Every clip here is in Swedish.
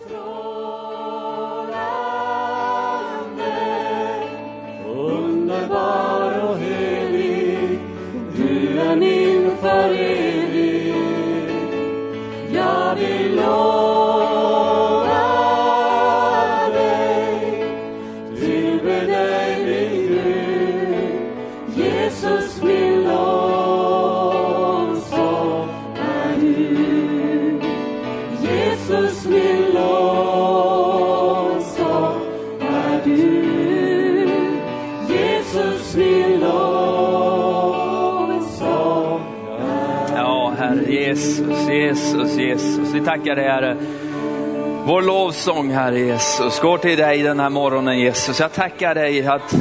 Underbar tackar dig Herre. Vår lovsång Herre Jesus går till dig den här morgonen Jesus. Jag tackar dig att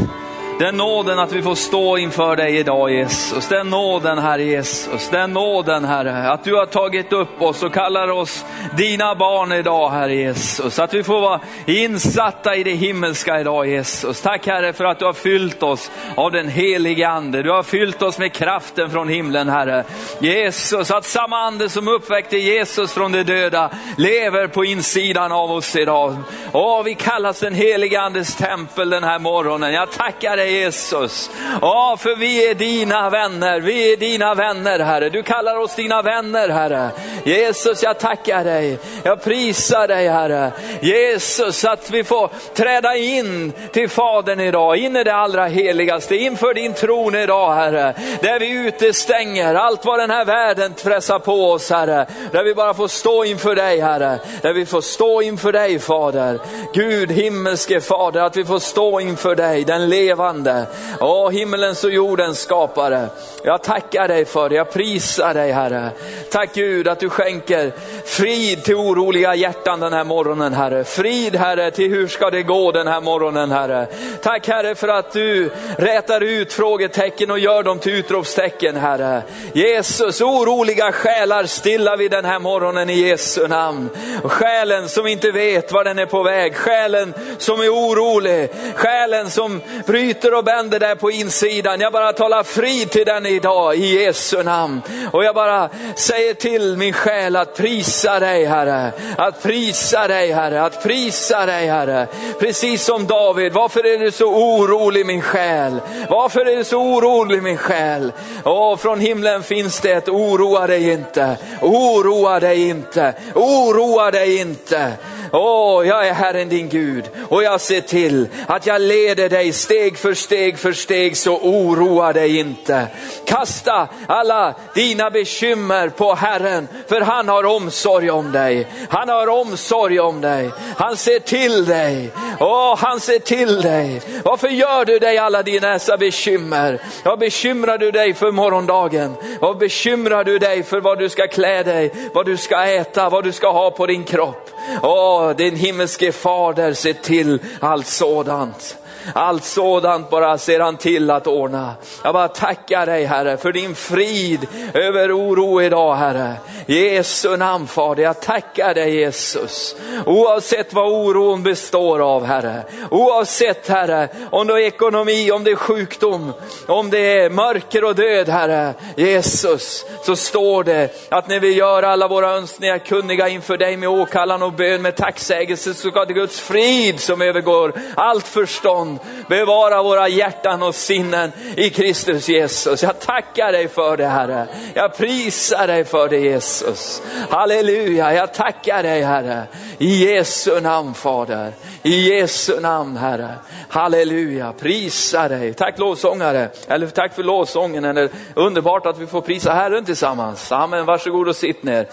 den nåden att vi får stå inför dig idag Jesus. Den nåden Herre Jesus. Den nåden Herre. Att du har tagit upp oss och kallar oss dina barn idag Herre Jesus. Att vi får vara insatta i det himmelska idag Jesus. Tack Herre för att du har fyllt oss av den helige Ande. Du har fyllt oss med kraften från himlen Herre. Jesus, att samma Ande som uppväckte Jesus från de döda lever på insidan av oss idag. Åh, vi kallas den helige Andes tempel den här morgonen. Jag tackar dig Jesus. Åh, för vi är dina vänner. Vi är dina vänner Herre. Du kallar oss dina vänner Herre. Jesus, jag tackar dig. Jag prisar dig Herre. Jesus, att vi får träda in till Fadern idag, in i det allra heligaste, inför din tron idag Herre. Där vi utestänger allt vad den här världen pressar på oss Herre. Där vi bara får stå inför dig Herre. Där vi får stå inför dig Fader. Gud himmelske Fader, att vi får stå inför dig, den levande. Åh, himmelens och jordens skapare. Jag tackar dig för det, jag prisar dig Herre. Tack Gud att du skänker frid Frid till oroliga hjärtan den här morgonen Herre. Frid Herre till hur ska det gå den här morgonen Herre. Tack Herre för att du rätar ut frågetecken och gör dem till utropstecken Herre. Jesus, oroliga själar stilla vi den här morgonen i Jesu namn. Och själen som inte vet var den är på väg, själen som är orolig, själen som bryter och bänder där på insidan. Jag bara talar frid till den idag i Jesu namn. Och jag bara säger till min själ att prisa dig dig Herre, att prisa dig Herre, att prisa dig Herre. Precis som David, varför är du så orolig min själ? Varför är du så orolig min själ? Åh, från himlen finns det ett oroa dig inte, oroa dig inte, oroa dig inte. Åh, jag är Herren din Gud och jag ser till att jag leder dig steg för steg för steg så oroa dig inte. Kasta alla dina bekymmer på Herren för han har omsorg om dig. Han har omsorg om dig. Han ser till dig. Åh, han ser till dig. Varför gör du dig alla dina bekymmer? Vad bekymrar du dig för morgondagen? Vad bekymrar du dig för vad du ska klä dig, vad du ska äta, vad du ska ha på din kropp? Åh, din himmelske fader ser till allt sådant. Allt sådant bara ser han till att ordna. Jag bara tackar dig Herre för din frid över oro idag Herre. Jesu namn Fader, jag tackar dig Jesus. Oavsett vad oron består av Herre. Oavsett Herre, om det är ekonomi, om det är sjukdom, om det är mörker och död Herre. Jesus, så står det att när vi gör alla våra önskningar kunniga inför dig med åkallan och bön med tacksägelse så ska det Guds frid som övergår allt förstånd bevara våra hjärtan och sinnen i Kristus Jesus. Jag tackar dig för det Herre. Jag prisar dig för det Jesus. Halleluja, jag tackar dig Herre. I Jesu namn Fader. I Jesu namn Herre. Halleluja, prisa dig. Tack lovsångare, eller tack för lovsången. eller underbart att vi får prisa Herren tillsammans. Amen, varsågod och sitt ner.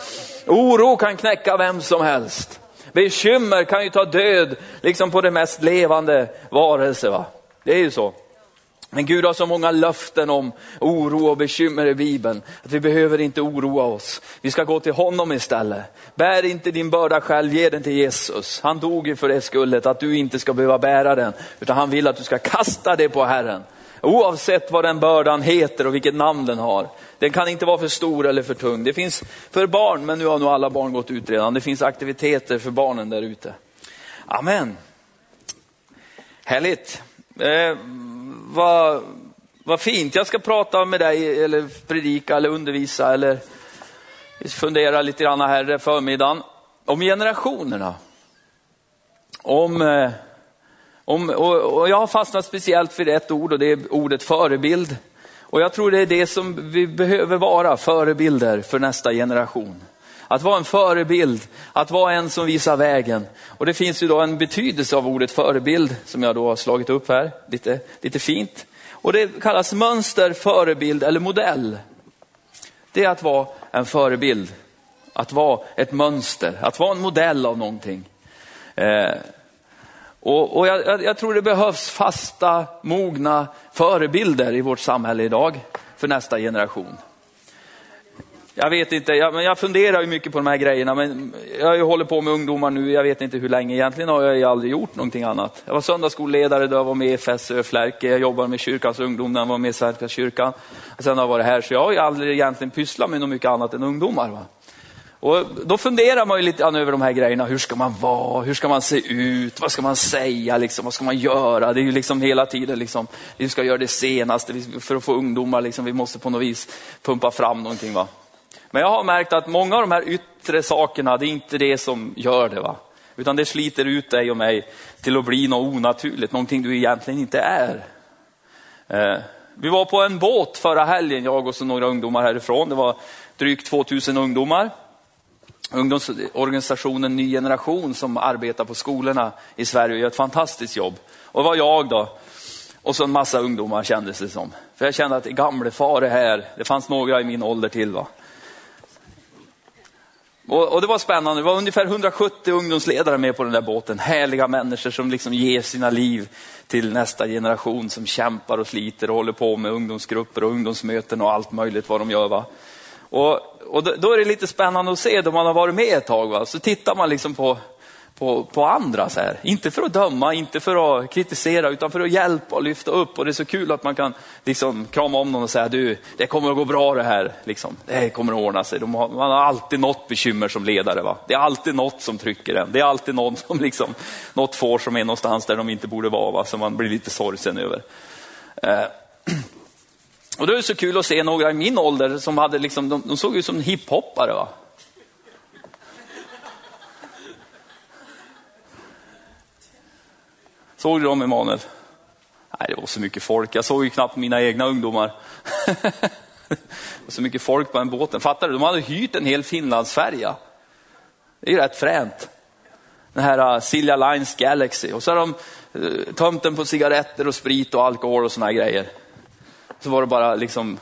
Oro kan knäcka vem som helst. Bekymmer kan ju ta död liksom på det mest levande varelse. Va? Det är ju så. Men Gud har så många löften om oro och bekymmer i Bibeln att vi behöver inte oroa oss. Vi ska gå till honom istället. Bär inte din börda själv, ge den till Jesus. Han dog ju för det skullet, att du inte ska behöva bära den, utan han vill att du ska kasta det på Herren. Oavsett vad den bördan heter och vilket namn den har. Den kan inte vara för stor eller för tung. Det finns för barn, men nu har nog alla barn gått ut redan. Det finns aktiviteter för barnen där ute. Amen. Härligt. Eh, vad, vad fint. Jag ska prata med dig eller predika eller undervisa eller fundera lite grann här förmiddagen om generationerna. om, eh, om och, och jag har fastnat speciellt för ett ord och det är ordet förebild. Och jag tror det är det som vi behöver vara, förebilder för nästa generation. Att vara en förebild, att vara en som visar vägen. Och det finns ju då en betydelse av ordet förebild som jag då har slagit upp här, lite, lite fint. Och det kallas mönster, förebild eller modell. Det är att vara en förebild, att vara ett mönster, att vara en modell av någonting. Eh, och, och jag, jag, tror det behövs fasta, mogna förebilder i vårt samhälle idag för nästa generation. Jag vet inte, jag, men jag funderar ju mycket på de här grejerna. Men jag håller på med ungdomar nu, jag vet inte hur länge. Egentligen har jag ju aldrig gjort någonting annat. Jag var söndagsskolledare då jag var med i FSÖ Flärke. Jag jobbade med kyrkans ungdom när jag var med i Svenska kyrkan. Och sen har jag varit här, så jag har ju aldrig egentligen pysslat med något mycket annat än ungdomar. Va? Och då funderar man ju lite grann över de här grejerna. Hur ska man vara? Hur ska man se ut? Vad ska man säga? Liksom? Vad ska man göra? Det är ju liksom hela tiden, liksom, vi ska göra det senaste för att få ungdomar. Liksom, vi måste på något vis pumpa fram någonting. Va? Men jag har märkt att många av de här yttre sakerna, det är inte det som gör det. va? Utan det sliter ut dig och mig till att bli något onaturligt, någonting du egentligen inte är. Eh, vi var på en båt förra helgen, jag och så några ungdomar härifrån. Det var drygt 2000 ungdomar. Ungdomsorganisationen Ny Generation som arbetar på skolorna i Sverige och gör ett fantastiskt jobb. Och det var jag då. Och så en massa ungdomar kändes det som. För jag kände att gamle far är här. Det fanns några i min ålder till. va. Och, och, det var spännande, det var ungefär 170 ungdomsledare med på den där båten. Härliga människor som liksom ger sina liv till nästa generation som kämpar och sliter och håller på med ungdomsgrupper och ungdomsmöten och allt möjligt vad de gör. Va? Och, och då är det lite spännande att se då man har varit med ett tag. Va? Så tittar man liksom på på, på andra. Så här. Inte för att döma, inte för att kritisera, utan för att hjälpa och lyfta upp. Och det är så kul att man kan liksom krama om någon och säga, du, det kommer att gå bra det här. Liksom. Det kommer att ordna sig. Har, man har alltid något bekymmer som ledare. Va? Det är alltid något som trycker en. Det är alltid någon som liksom, något får som är någonstans där de inte borde vara, va? som man blir lite sorgsen över. Eh. Och då är det så kul att se några i min ålder som hade liksom, de, de såg ut som hiphoppare. Va? Såg du dem Emanuel? Nej, det var så mycket folk. Jag såg ju knappt mina egna ungdomar. det var så mycket folk på den båten. Fattar du? De hade hyrt en hel Finlandsfärja. Det är ju rätt fränt. Den här uh, Silja Lines Galaxy. Och så har de uh, tömt den på cigaretter och sprit och alkohol och såna grejer. Så var det bara liksom,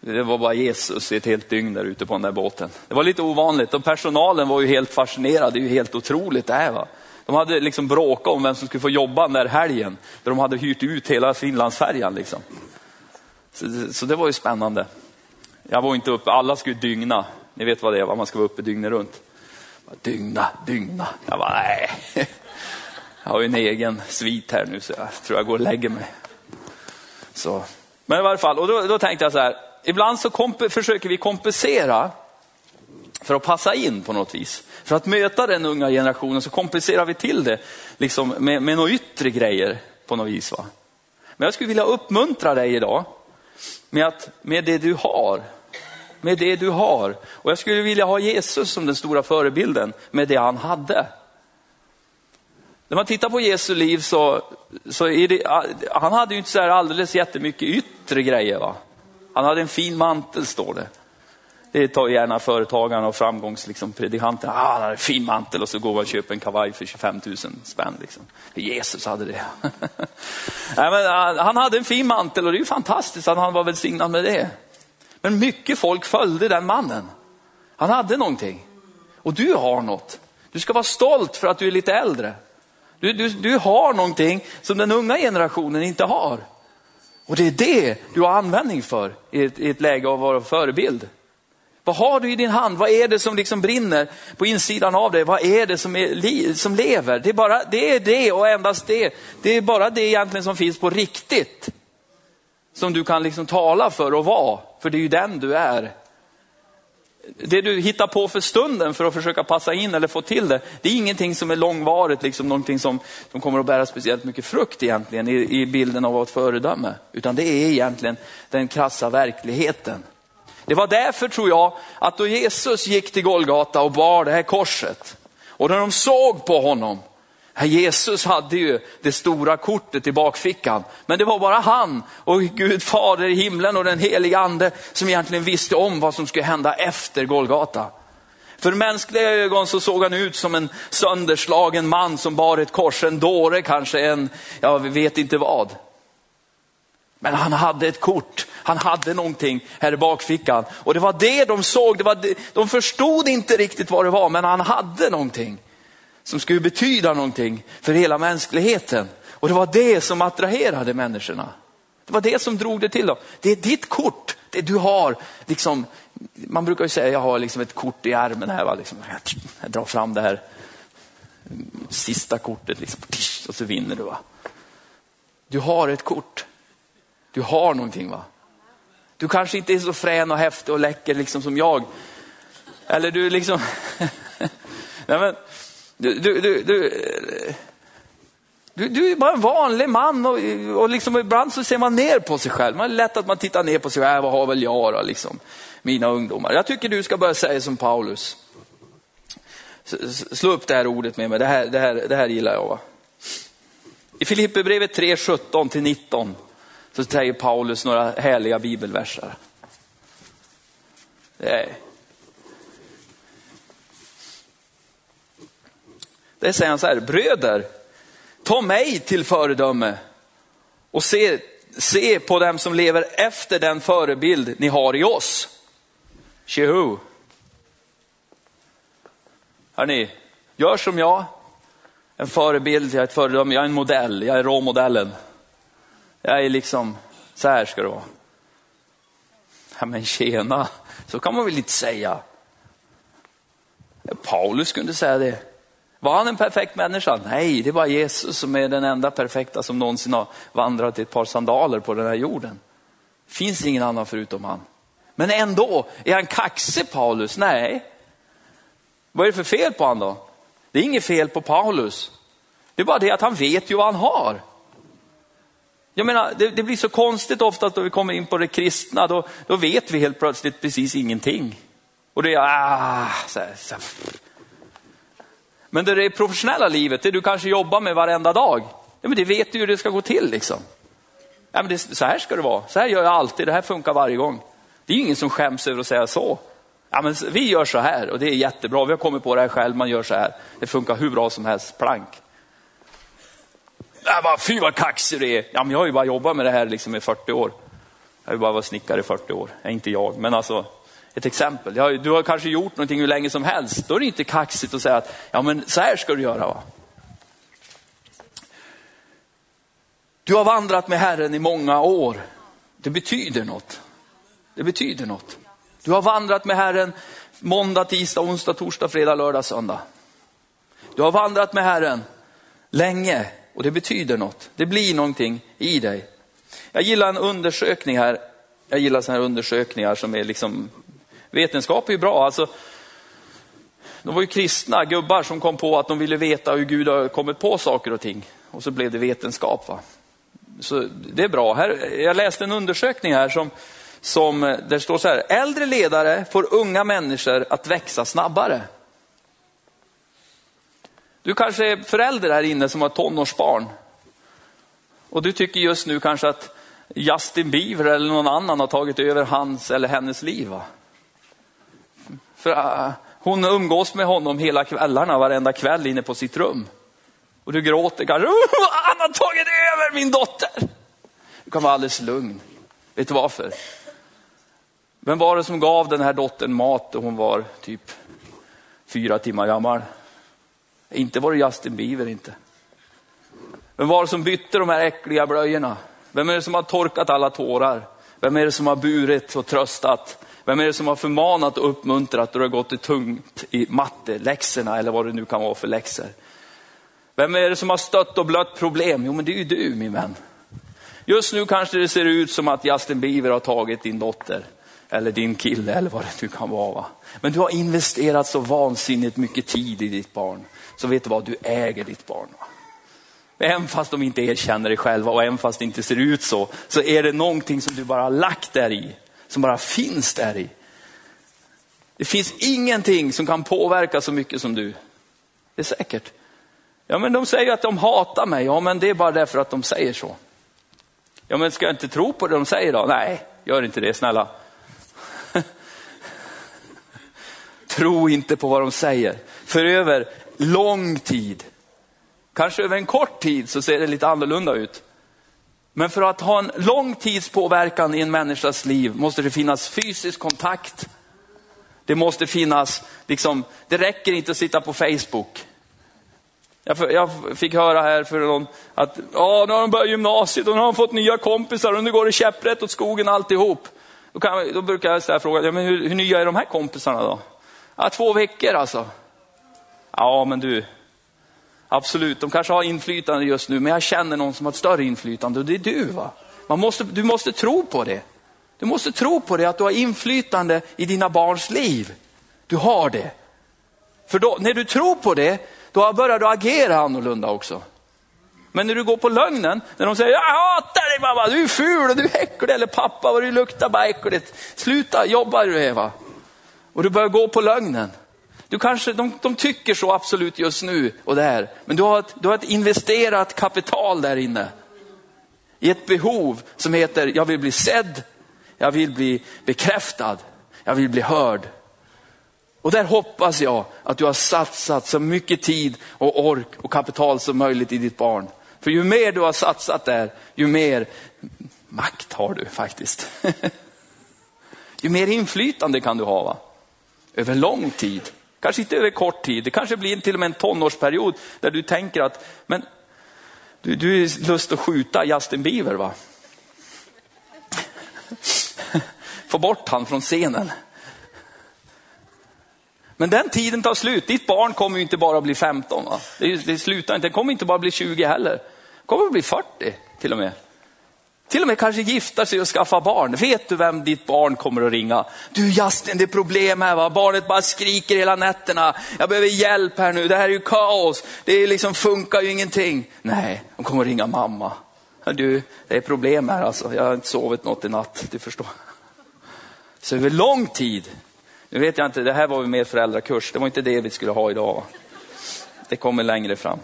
det var bara Jesus i ett helt dygn där ute på den där båten. Det var lite ovanligt och personalen var ju helt fascinerad. Det är ju helt otroligt det här. Va? De hade liksom bråkat om vem som skulle få jobba den där helgen. Där de hade hyrt ut hela Finlandsfärjan. Liksom. Så, så, det var ju spännande. Jag var inte uppe, alla skulle dygna. Ni vet vad det är, man ska vara uppe dygnet runt. Dygna, dygna. Jag bara, nej. Jag har ju en egen svit här nu så jag tror jag går och lägger mig. Så. Men i varje fall, och då, då tänkte jag så här, ibland så försöker vi kompensera för att passa in på något vis. För att möta den unga generationen så kompenserar vi till det liksom med, med några yttre grejer på något vis. Va? Men jag skulle vilja uppmuntra dig idag med, att, med det du har. Med det du har. Och jag skulle vilja ha Jesus som den stora förebilden med det han hade. När man tittar på Jesu liv så, så är det, han hade ju inte så här alldeles jättemycket yttre grejer. Va? Han hade en fin mantel står det. Det tar gärna företagarna och framgångspredikanterna. Liksom, ah, han hade en fin mantel och så går man och köper en kavaj för 25 000 spänn. Liksom. Jesus hade det. Nej, men, ah, han hade en fin mantel och det är ju fantastiskt att han var välsignad med det. Men mycket folk följde den mannen. Han hade någonting. Och du har något. Du ska vara stolt för att du är lite äldre. Du, du, du har någonting som den unga generationen inte har. Och det är det du har användning för i ett, i ett läge av att vara förebild. Vad har du i din hand? Vad är det som liksom brinner på insidan av dig? Vad är det som, är, som lever? Det är, bara, det är det och endast det. Det är bara det egentligen som finns på riktigt. Som du kan liksom tala för och vara, för det är ju den du är. Det du hittar på för stunden för att försöka passa in eller få till det, det är ingenting som är långvarigt, liksom någonting som, som kommer att bära speciellt mycket frukt egentligen i, i bilden av ett föredöme. Utan det är egentligen den krassa verkligheten. Det var därför tror jag att då Jesus gick till Golgata och bar det här korset och när de såg på honom Herr Jesus hade ju det stora kortet i bakfickan, men det var bara han och Gud fader i himlen och den helige ande som egentligen visste om vad som skulle hända efter Golgata. För mänskliga ögon så såg han ut som en sönderslagen man som bar ett kors, en dåre kanske, en, ja vi vet inte vad. Men han hade ett kort, han hade någonting här i bakfickan. Och det var det de såg, det var det, de förstod inte riktigt vad det var, men han hade någonting som skulle betyda någonting för hela mänskligheten. Och det var det som attraherade människorna. Det var det som drog det till dem. Det är ditt kort, det du har. Liksom, man brukar ju säga, jag har liksom ett kort i armen här. Va? Liksom, jag drar fram det här sista kortet liksom, och så vinner du. Va? Du har ett kort. Du har någonting va. Du kanske inte är så frän och häftig och läcker liksom som jag. Eller du liksom... Nej, men, du, du, du, du, du, du är bara en vanlig man och, och liksom ibland så ser man ner på sig själv. Man är lätt att man tittar ner på sig själv. Äh, vad har väl jag då, liksom, mina ungdomar. Jag tycker du ska börja säga som Paulus. Slå upp det här ordet med mig, det här, det här, det här gillar jag. Va? I Filipperbrevet 3, 17-19 så säger Paulus några härliga bibelverser. Det är, det säger han så här, bröder, ta mig till föredöme och se, se på dem som lever efter den förebild ni har i oss. Tjoho! Hörni, gör som jag. En förebild, jag är ett föredöme, jag är en modell, jag är råmodellen. Jag är liksom, så här ska det vara. Ja men tjena, så kan man väl inte säga. Paulus kunde säga det. Var han en perfekt människa? Nej, det var Jesus som är den enda perfekta som någonsin har vandrat i ett par sandaler på den här jorden. Finns ingen annan förutom han. Men ändå, är han kaxig Paulus? Nej. Vad är det för fel på han då? Det är inget fel på Paulus. Det är bara det att han vet ju vad han har. Jag menar, det, det, blir så konstigt ofta att då vi kommer in på det kristna, då, då vet vi helt plötsligt precis ingenting. Och det är, ah, så här, så här. Men det, det professionella livet, det du kanske jobbar med varenda dag, ja, men det vet du hur det ska gå till. Liksom. Ja, men det, så här ska det vara, så här gör jag alltid, det här funkar varje gång. Det är ingen som skäms över att säga så. Ja, men vi gör så här och det är jättebra, vi har kommit på det här själv, man gör så här. Det funkar hur bra som helst, plank. Äh, bara, fy vad kaxig du är. Ja, men jag har ju bara jobbat med det här liksom i 40 år. Jag har ju bara varit snickare i 40 år. Ja, inte jag, men alltså ett exempel. Du har kanske gjort någonting hur länge som helst. Då är det inte kaxigt att säga att ja, men så här ska du göra. Va? Du har vandrat med Herren i många år. Det betyder något. Det betyder något. Du har vandrat med Herren måndag, tisdag, onsdag, torsdag, fredag, lördag, söndag. Du har vandrat med Herren länge. Och det betyder något. Det blir någonting i dig. Jag gillar en undersökning här. Jag gillar sådana här undersökningar som är liksom, vetenskap är ju bra. Alltså, de var ju kristna gubbar som kom på att de ville veta hur Gud har kommit på saker och ting. Och så blev det vetenskap. Va? Så det är bra. Här, jag läste en undersökning här som, som där det står så här, äldre ledare får unga människor att växa snabbare. Du kanske är förälder här inne som har tonårsbarn. Och du tycker just nu kanske att Justin Bieber eller någon annan har tagit över hans eller hennes liv. Va? För äh, hon umgås med honom hela kvällarna, varenda kväll inne på sitt rum. Och du gråter kanske, han har tagit över min dotter. Du kan vara alldeles lugn. Vet du varför? Vem var det som gav den här dottern mat då hon var typ fyra timmar gammal? Inte var det Justin Bieber inte. Vem var det som bytte de här äckliga blöjorna? Vem är det som har torkat alla tårar? Vem är det som har burit och tröstat? Vem är det som har förmanat och uppmuntrat då det har gått det tungt i matteläxorna eller vad det nu kan vara för läxor? Vem är det som har stött och blött problem? Jo men det är ju du min vän. Just nu kanske det ser ut som att Justin Bieber har tagit din dotter eller din kille eller vad det nu kan vara. Men du har investerat så vansinnigt mycket tid i ditt barn så vet du vad, du äger ditt barn. Även fast de inte erkänner det själva och även fast det inte ser ut så, så är det någonting som du bara har lagt där i, som bara finns där i. Det finns ingenting som kan påverka så mycket som du. Det är säkert. Ja men de säger att de hatar mig, ja men det är bara därför att de säger så. Ja men ska jag inte tro på det de säger då? Nej, gör inte det snälla. tro inte på vad de säger. För över lång tid, kanske över en kort tid så ser det lite annorlunda ut. Men för att ha en lång tids påverkan i en människas liv måste det finnas fysisk kontakt. Det måste finnas, liksom, det räcker inte att sitta på Facebook. Jag, fick höra här för någon att ja, nu har de börjat gymnasiet och nu har de fått nya kompisar och nu går det käpprätt åt skogen alltihop. Då, kan, då brukar jag ställa frågan, ja, men hur, hur nya är de här kompisarna då? Ja, två veckor alltså. Ja, men du, absolut, de kanske har inflytande just nu, men jag känner någon som har ett större inflytande och det är du. va? Man måste, du måste tro på det. Du måste tro på det, att du har inflytande i dina barns liv. Du har det. För då, när du tror på det, då börjar du agera annorlunda också. Men när du går på lögnen, när de säger jag hatar dig mamma, du är ful och du är äcklig, eller pappa vad du luktar bara äckligt. Sluta jobba du Eva. Och du börjar gå på lögnen. Du kanske, de, de tycker så absolut just nu och där, men du har, ett, du har ett investerat kapital där inne. I ett behov som heter, jag vill bli sedd, jag vill bli bekräftad, jag vill bli hörd. Och där hoppas jag att du har satsat så mycket tid och ork och kapital som möjligt i ditt barn. För ju mer du har satsat där, ju mer makt har du faktiskt. ju mer inflytande kan du ha va? över lång tid. Kanske inte över kort tid, det kanske blir till och med en tonårsperiod där du tänker att, men du, du är lust att skjuta Justin Bieber va? Få bort han från scenen. Men den tiden tar slut. Ditt barn kommer ju inte bara bli 15. Va? Det, det slutar inte. Det kommer inte bara bli 20 heller. Det kommer att bli 40 till och med. Till och med kanske gifta sig och skaffa barn. Vet du vem ditt barn kommer att ringa? Du Justin, det är problem här va. Barnet bara skriker hela nätterna. Jag behöver hjälp här nu. Det här är ju kaos. Det liksom funkar ju ingenting. Nej, de kommer att ringa mamma. Du, det är problem här alltså. Jag har inte sovit något i natt, du förstår. Så över lång tid. Nu vet jag inte, det här var ju mer föräldrakurs. Det var inte det vi skulle ha idag. Va? Det kommer längre fram.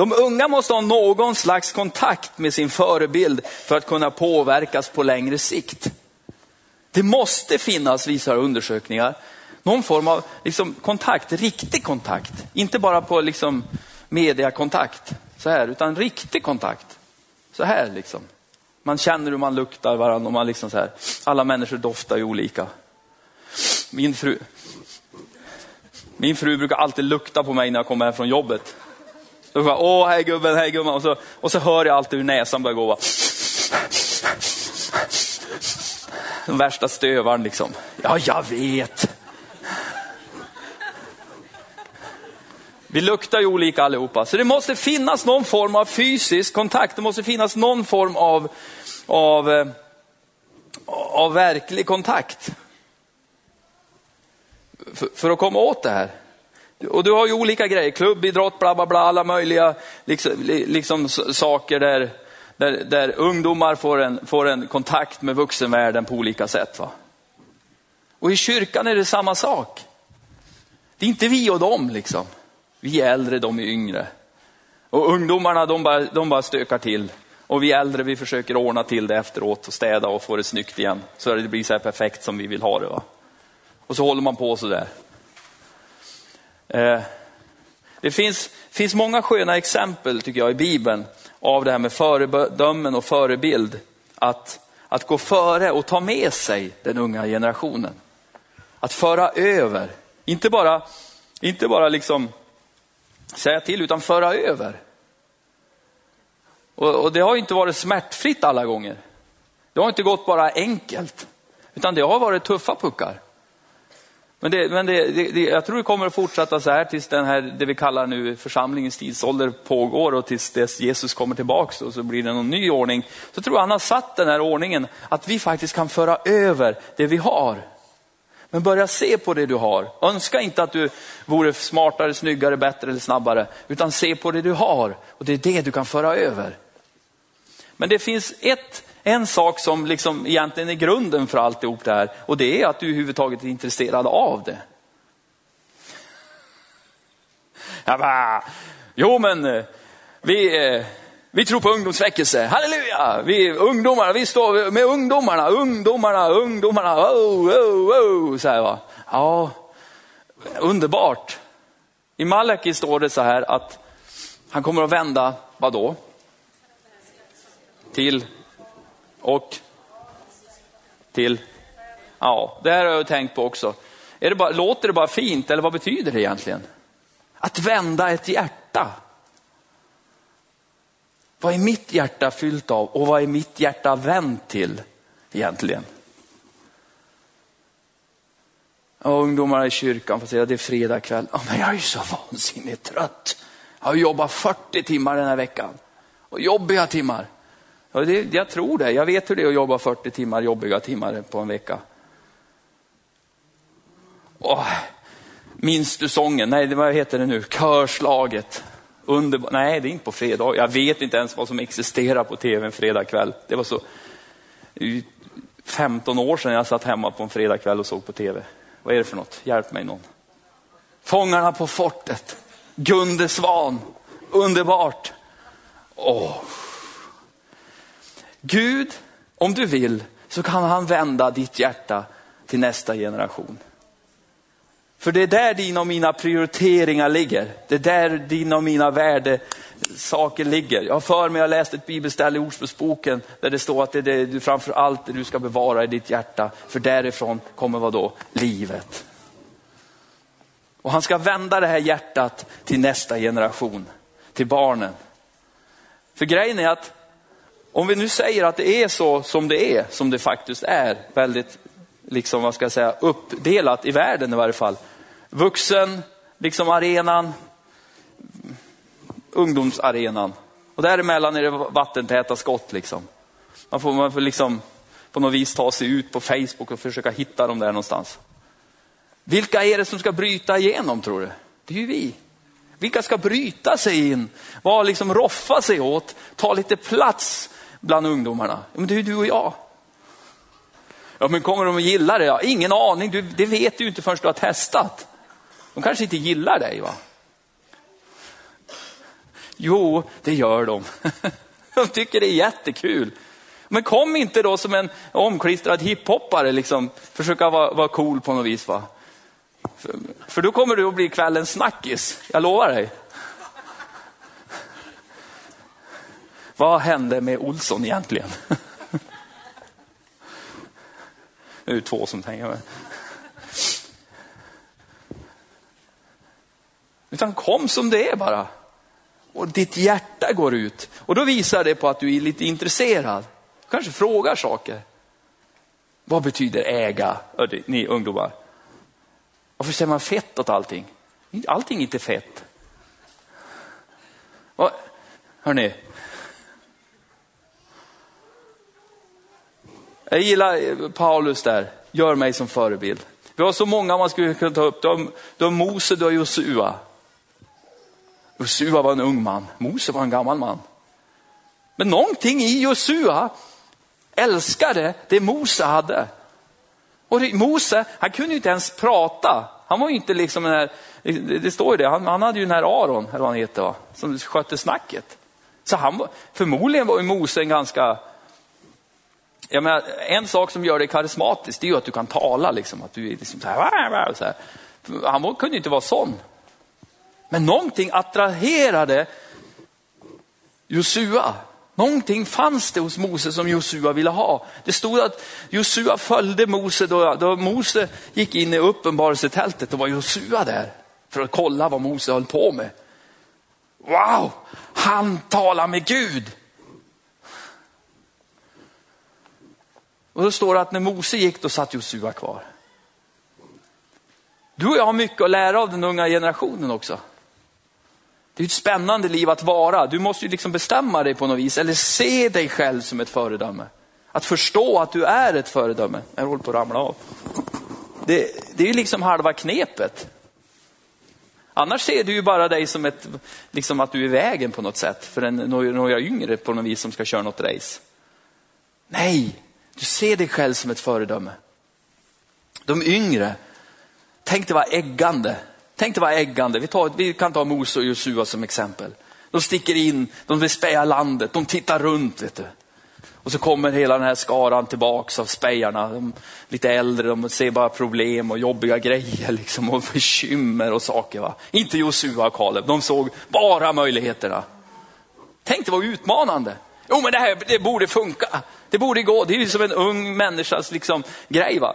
De unga måste ha någon slags kontakt med sin förebild för att kunna påverkas på längre sikt. Det måste finnas, visar undersökningar, någon form av liksom, kontakt, riktig kontakt. Inte bara på liksom, mediakontakt, så här, utan riktig kontakt. Så här liksom. Man känner hur man luktar varandra och man liksom så här. Alla människor doftar ju olika. Min fru, min fru brukar alltid lukta på mig när jag kommer hem från jobbet. Då bara, åh hej gubben, hej gumman. Och så, och så hör jag alltid hur näsan börjar gå. Bara. Den värsta stövaren liksom. Ja, jag vet. Vi luktar ju olika allihopa, så det måste finnas någon form av fysisk kontakt. Det måste finnas någon form av, av, eh, av verklig kontakt. För, för att komma åt det här. Och du har ju olika grejer, klubbidrott, bla bla bla, alla möjliga liksom, liksom saker där, där, där, ungdomar får en, får en kontakt med vuxenvärlden på olika sätt. Va? Och i kyrkan är det samma sak. Det är inte vi och dem liksom. Vi är äldre, de är yngre. Och ungdomarna de bara, de bara stökar till. Och vi äldre vi försöker ordna till det efteråt och städa och få det snyggt igen. Så att det blir så här perfekt som vi vill ha det. Va? Och så håller man på så där. Eh, det finns, finns många sköna exempel tycker jag i Bibeln av det här med föredömen och förebild. Att, att gå före och ta med sig den unga generationen. Att föra över, inte bara, inte bara liksom säga till utan föra över. Och, och det har inte varit smärtfritt alla gånger. Det har inte gått bara enkelt, utan det har varit tuffa puckar. Men, det, men det, det, jag tror det kommer att fortsätta så här tills den här, det vi kallar nu församlingens tidsålder pågår och tills dess Jesus kommer tillbaks och så blir det någon ny ordning. Så tror jag han har satt den här ordningen att vi faktiskt kan föra över det vi har. Men börja se på det du har. Önska inte att du vore smartare, snyggare, bättre eller snabbare, utan se på det du har och det är det du kan föra över. Men det finns ett en sak som liksom egentligen är grunden för alltihop det här och det är att du överhuvudtaget är intresserad av det. Jag bara, jo men eh, vi, eh, vi tror på ungdomsväckelse, halleluja! Vi ungdomarna, vi står med ungdomarna, ungdomarna, ungdomarna, oh, oh, oh, så här va. Ja, underbart. I Malaki står det så här att han kommer att vända, vadå? Till och till. Ja, det här har jag tänkt på också. Är det bara, låter det bara fint eller vad betyder det egentligen? Att vända ett hjärta. Vad är mitt hjärta fyllt av och vad är mitt hjärta vänt till egentligen? Och ungdomar i kyrkan får säga att det är fredag kväll. Oh, men jag är ju så vansinnigt trött. Jag har jobbat 40 timmar den här veckan. Och jobbiga timmar. Ja, det, jag tror det. Jag vet hur det är att jobba 40 timmar jobbiga timmar på en vecka. Oh, minns du sången? Nej, vad heter det nu? Körslaget. Underbar. Nej, det är inte på fredag. Jag vet inte ens vad som existerar på tv en fredagkväll. Det var så 15 år sedan jag satt hemma på en fredagkväll och såg på tv. Vad är det för något? Hjälp mig någon. Fångarna på fortet. Gunde Svan. Underbart. Åh. Gud, om du vill, så kan han vända ditt hjärta till nästa generation. För det är där dina och mina prioriteringar ligger. Det är där dina och mina värdesaker ligger. Jag har för mig, jag läst ett bibelställe i Ordspråksboken där det står att det är det du framför allt det du ska bevara i ditt hjärta. För därifrån kommer vad då? Livet. Och han ska vända det här hjärtat till nästa generation, till barnen. För grejen är att om vi nu säger att det är så som det är, som det faktiskt är, väldigt liksom, vad ska jag säga, uppdelat i världen i varje fall. Vuxen, liksom arenan, ungdomsarenan. Och däremellan är det vattentäta skott liksom. Man får, man får liksom på något vis ta sig ut på Facebook och försöka hitta dem där någonstans. Vilka är det som ska bryta igenom tror du? Det är ju vi. Vilka ska bryta sig in? Vad liksom roffa sig åt? Ta lite plats bland ungdomarna? Men det är ju du och jag. Ja, men kommer de att gilla det? Ja, ingen aning, du, det vet du inte förrän du har testat. De kanske inte gillar dig va? Jo, det gör de. De tycker det är jättekul. Men kom inte då som en omklistrad hiphoppare, liksom, försöka vara, vara cool på något vis. Va? För, för då kommer du att bli kvällens snackis, jag lovar dig. Vad hände med Olsson egentligen? Det är två som tänker. Utan kom som det är bara. Och ditt hjärta går ut. Och då visar det på att du är lite intresserad. Kanske frågar saker. Vad betyder äga, ni ungdomar? Varför säger man fett åt allting? Allting är inte fett. Hörni. Jag gillar eh, Paulus där, gör mig som förebild. Vi har så många man skulle kunna ta upp. Du har, du har Mose, du har Josua. Josua var en ung man, Mose var en gammal man. Men någonting i Josua älskade det Mose hade. Och det, Mose, han kunde ju inte ens prata. Han var ju inte liksom den här, det står ju det, han, han hade ju den här Aron, eller vad han heter, va? som skötte snacket. Så han, förmodligen var ju Mose en ganska, jag menar, en sak som gör dig karismatisk, det är ju att du kan tala, liksom, att du är liksom så här, så här. Han kunde ju inte vara sån. Men någonting attraherade Josua. Någonting fanns det hos Mose som Josua ville ha. Det stod att Josua följde Mose då, då Mose gick in i uppenbarelsetältet. Då var Josua där för att kolla vad Mose höll på med. Wow, han talar med Gud. Och då står det att när Mose gick då satt Josua kvar. Du och jag har mycket att lära av den unga generationen också. Det är ett spännande liv att vara. Du måste ju liksom bestämma dig på något vis, eller se dig själv som ett föredöme. Att förstå att du är ett föredöme. Jag håller på att ramla av. Det, det är ju liksom halva knepet. Annars ser du ju bara dig som ett, liksom att du är i vägen på något sätt för en, några yngre på något vis som ska köra något race. Nej, du ser dig själv som ett föredöme. De yngre, tänk dig vara äggande Tänk dig vad äggande, vi, tar, vi kan ta Mose och Josua som exempel. De sticker in, de vill speja landet, de tittar runt. Vet du. Och så kommer hela den här skaran tillbaks av spejarna. De, lite äldre, de ser bara problem och jobbiga grejer liksom, och bekymmer och saker. Va? Inte Josua och Kaleb, de såg bara möjligheterna. Tänk det var utmanande. Jo men det här det borde funka. Det borde gå. Det är ju som en ung människas liksom, grej. Va?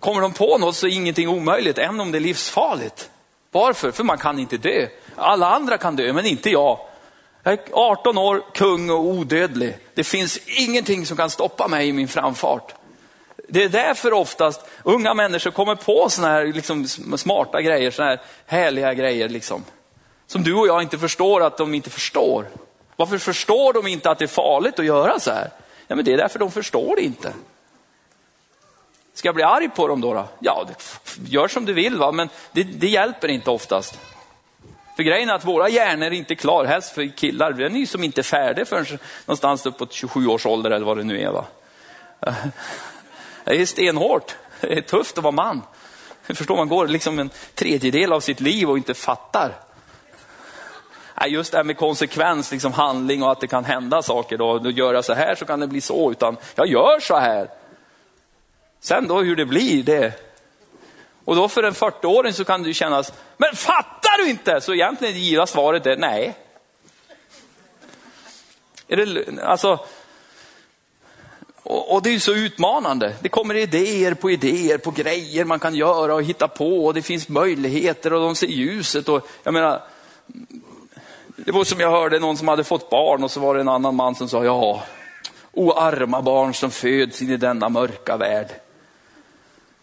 Kommer de på något så är ingenting omöjligt, även om det är livsfarligt. Varför? För man kan inte dö. Alla andra kan dö, men inte jag. Jag är 18 år, kung och odödlig. Det finns ingenting som kan stoppa mig i min framfart. Det är därför oftast unga människor kommer på sådana här liksom, smarta grejer, sådana här härliga grejer. Liksom. Som du och jag inte förstår att de inte förstår. Varför förstår de inte att det är farligt att göra så här? Ja, men det är därför de förstår det inte. Ska jag bli arg på dem då? då? Ja, gör som du vill, va? men det, det hjälper inte oftast. För grejen är att våra hjärnor är inte klar, helst för killar, den är ju som inte färdig förrän någonstans uppåt 27 års ålder eller vad det nu är. Va? Det är stenhårt, det är tufft att vara man. Förstår, man går liksom en tredjedel av sitt liv och inte fattar. Just det här med konsekvens, liksom handling och att det kan hända saker. Då, då gör jag så här så kan det bli så, utan jag gör så här. Sen då hur det blir, det. Och då för en 40-åring så kan det ju kännas, men fattar du inte? Så egentligen gilla svaret är nej. Är det, alltså, och, och, det är ju så utmanande. Det kommer idéer på idéer på grejer man kan göra och hitta på och det finns möjligheter och de ser ljuset. Och, jag menar, det var som jag hörde någon som hade fått barn och så var det en annan man som sa, ja, o arma barn som föds in i denna mörka värld.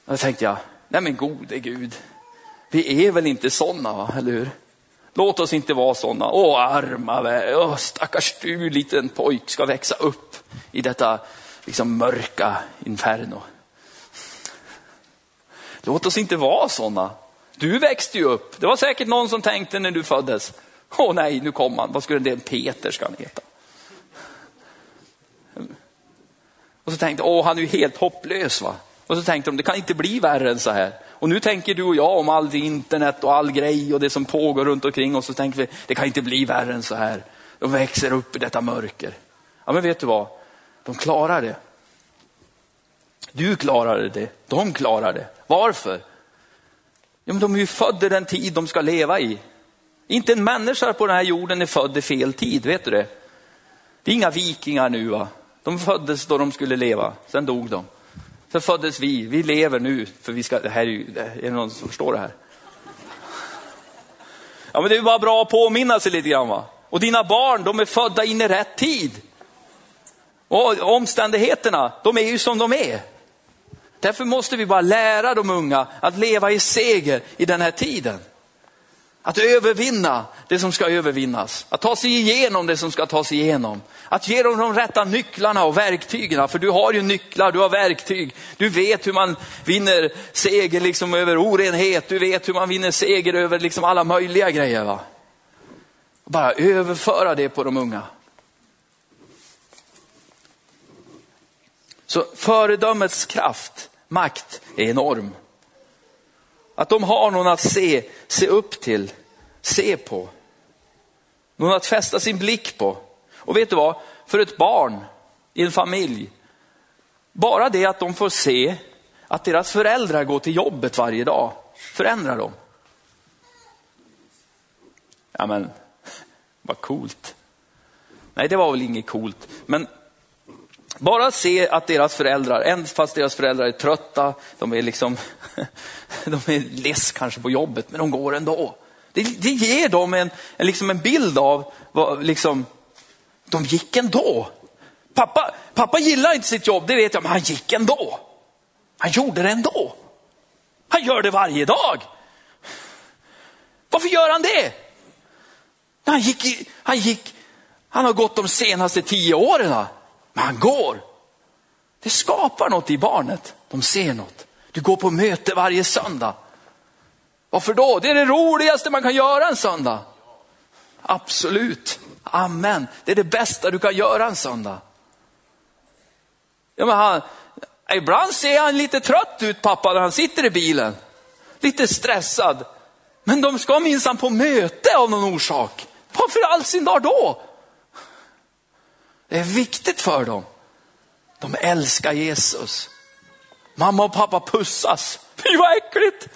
Då tänkte jag, nej men gode Gud, vi är väl inte sådana, eller hur? Låt oss inte vara sådana. Åh, arma värld, Åh, stackars du liten pojk ska växa upp i detta liksom, mörka inferno. Låt oss inte vara sådana. Du växte ju upp. Det var säkert någon som tänkte när du föddes, åh oh, nej, nu kom han. Vad skulle den Peter ska han heta? Och så tänkte åh han är ju helt hopplös va. Och så tänkte de, det kan inte bli värre än så här. Och nu tänker du och jag om allt internet och all grej och det som pågår runt omkring oss. Så tänker vi, det kan inte bli värre än så här. De växer upp i detta mörker. Ja men vet du vad, de klarar det. Du klarade det, de klarar det. Varför? Ja, men de är ju födda i den tid de ska leva i. Inte en människa på den här jorden är född i fel tid, vet du det? Det är inga vikingar nu va. De föddes då de skulle leva, sen dog de. Sen föddes vi, vi lever nu, för vi ska, det här är, ju, är det någon som förstår det här? Ja men det är bara bra att påminna sig lite grann va. Och dina barn, de är födda in i rätt tid. Och omständigheterna, de är ju som de är. Därför måste vi bara lära de unga att leva i seger i den här tiden. Att övervinna det som ska övervinnas. Att ta sig igenom det som ska tas igenom. Att ge dem de rätta nycklarna och verktygen. För du har ju nycklar, du har verktyg. Du vet hur man vinner seger liksom över orenhet. Du vet hur man vinner seger över liksom alla möjliga grejer. Va? Bara överföra det på de unga. Så föredömets kraft, makt är enorm. Att de har någon att se, se upp till, se på. Någon att fästa sin blick på. Och vet du vad? För ett barn i en familj, bara det att de får se att deras föräldrar går till jobbet varje dag förändrar dem. Ja men, vad coolt. Nej, det var väl inget coolt. Men bara se att deras föräldrar, även fast deras föräldrar är trötta, de är liksom, de är less kanske på jobbet, men de går ändå. Det, det ger dem en, en, liksom en bild av vad, liksom, de gick ändå. Pappa, pappa gillar inte sitt jobb, det vet jag, men han gick ändå. Han gjorde det ändå. Han gör det varje dag. Varför gör han det? Han gick, han gick, han har gått de senaste tio åren. Men han går. Det skapar något i barnet. De ser något. Du går på möte varje söndag. Varför då? Det är det roligaste man kan göra en söndag. Absolut. Amen. Det är det bästa du kan göra en söndag. Ja, men han, ibland ser han lite trött ut pappa när han sitter i bilen. Lite stressad. Men de ska minsann på möte av någon orsak. Varför all sin dag då? Det är viktigt för dem. De älskar Jesus. Mamma och pappa pussas. Fy vad äckligt.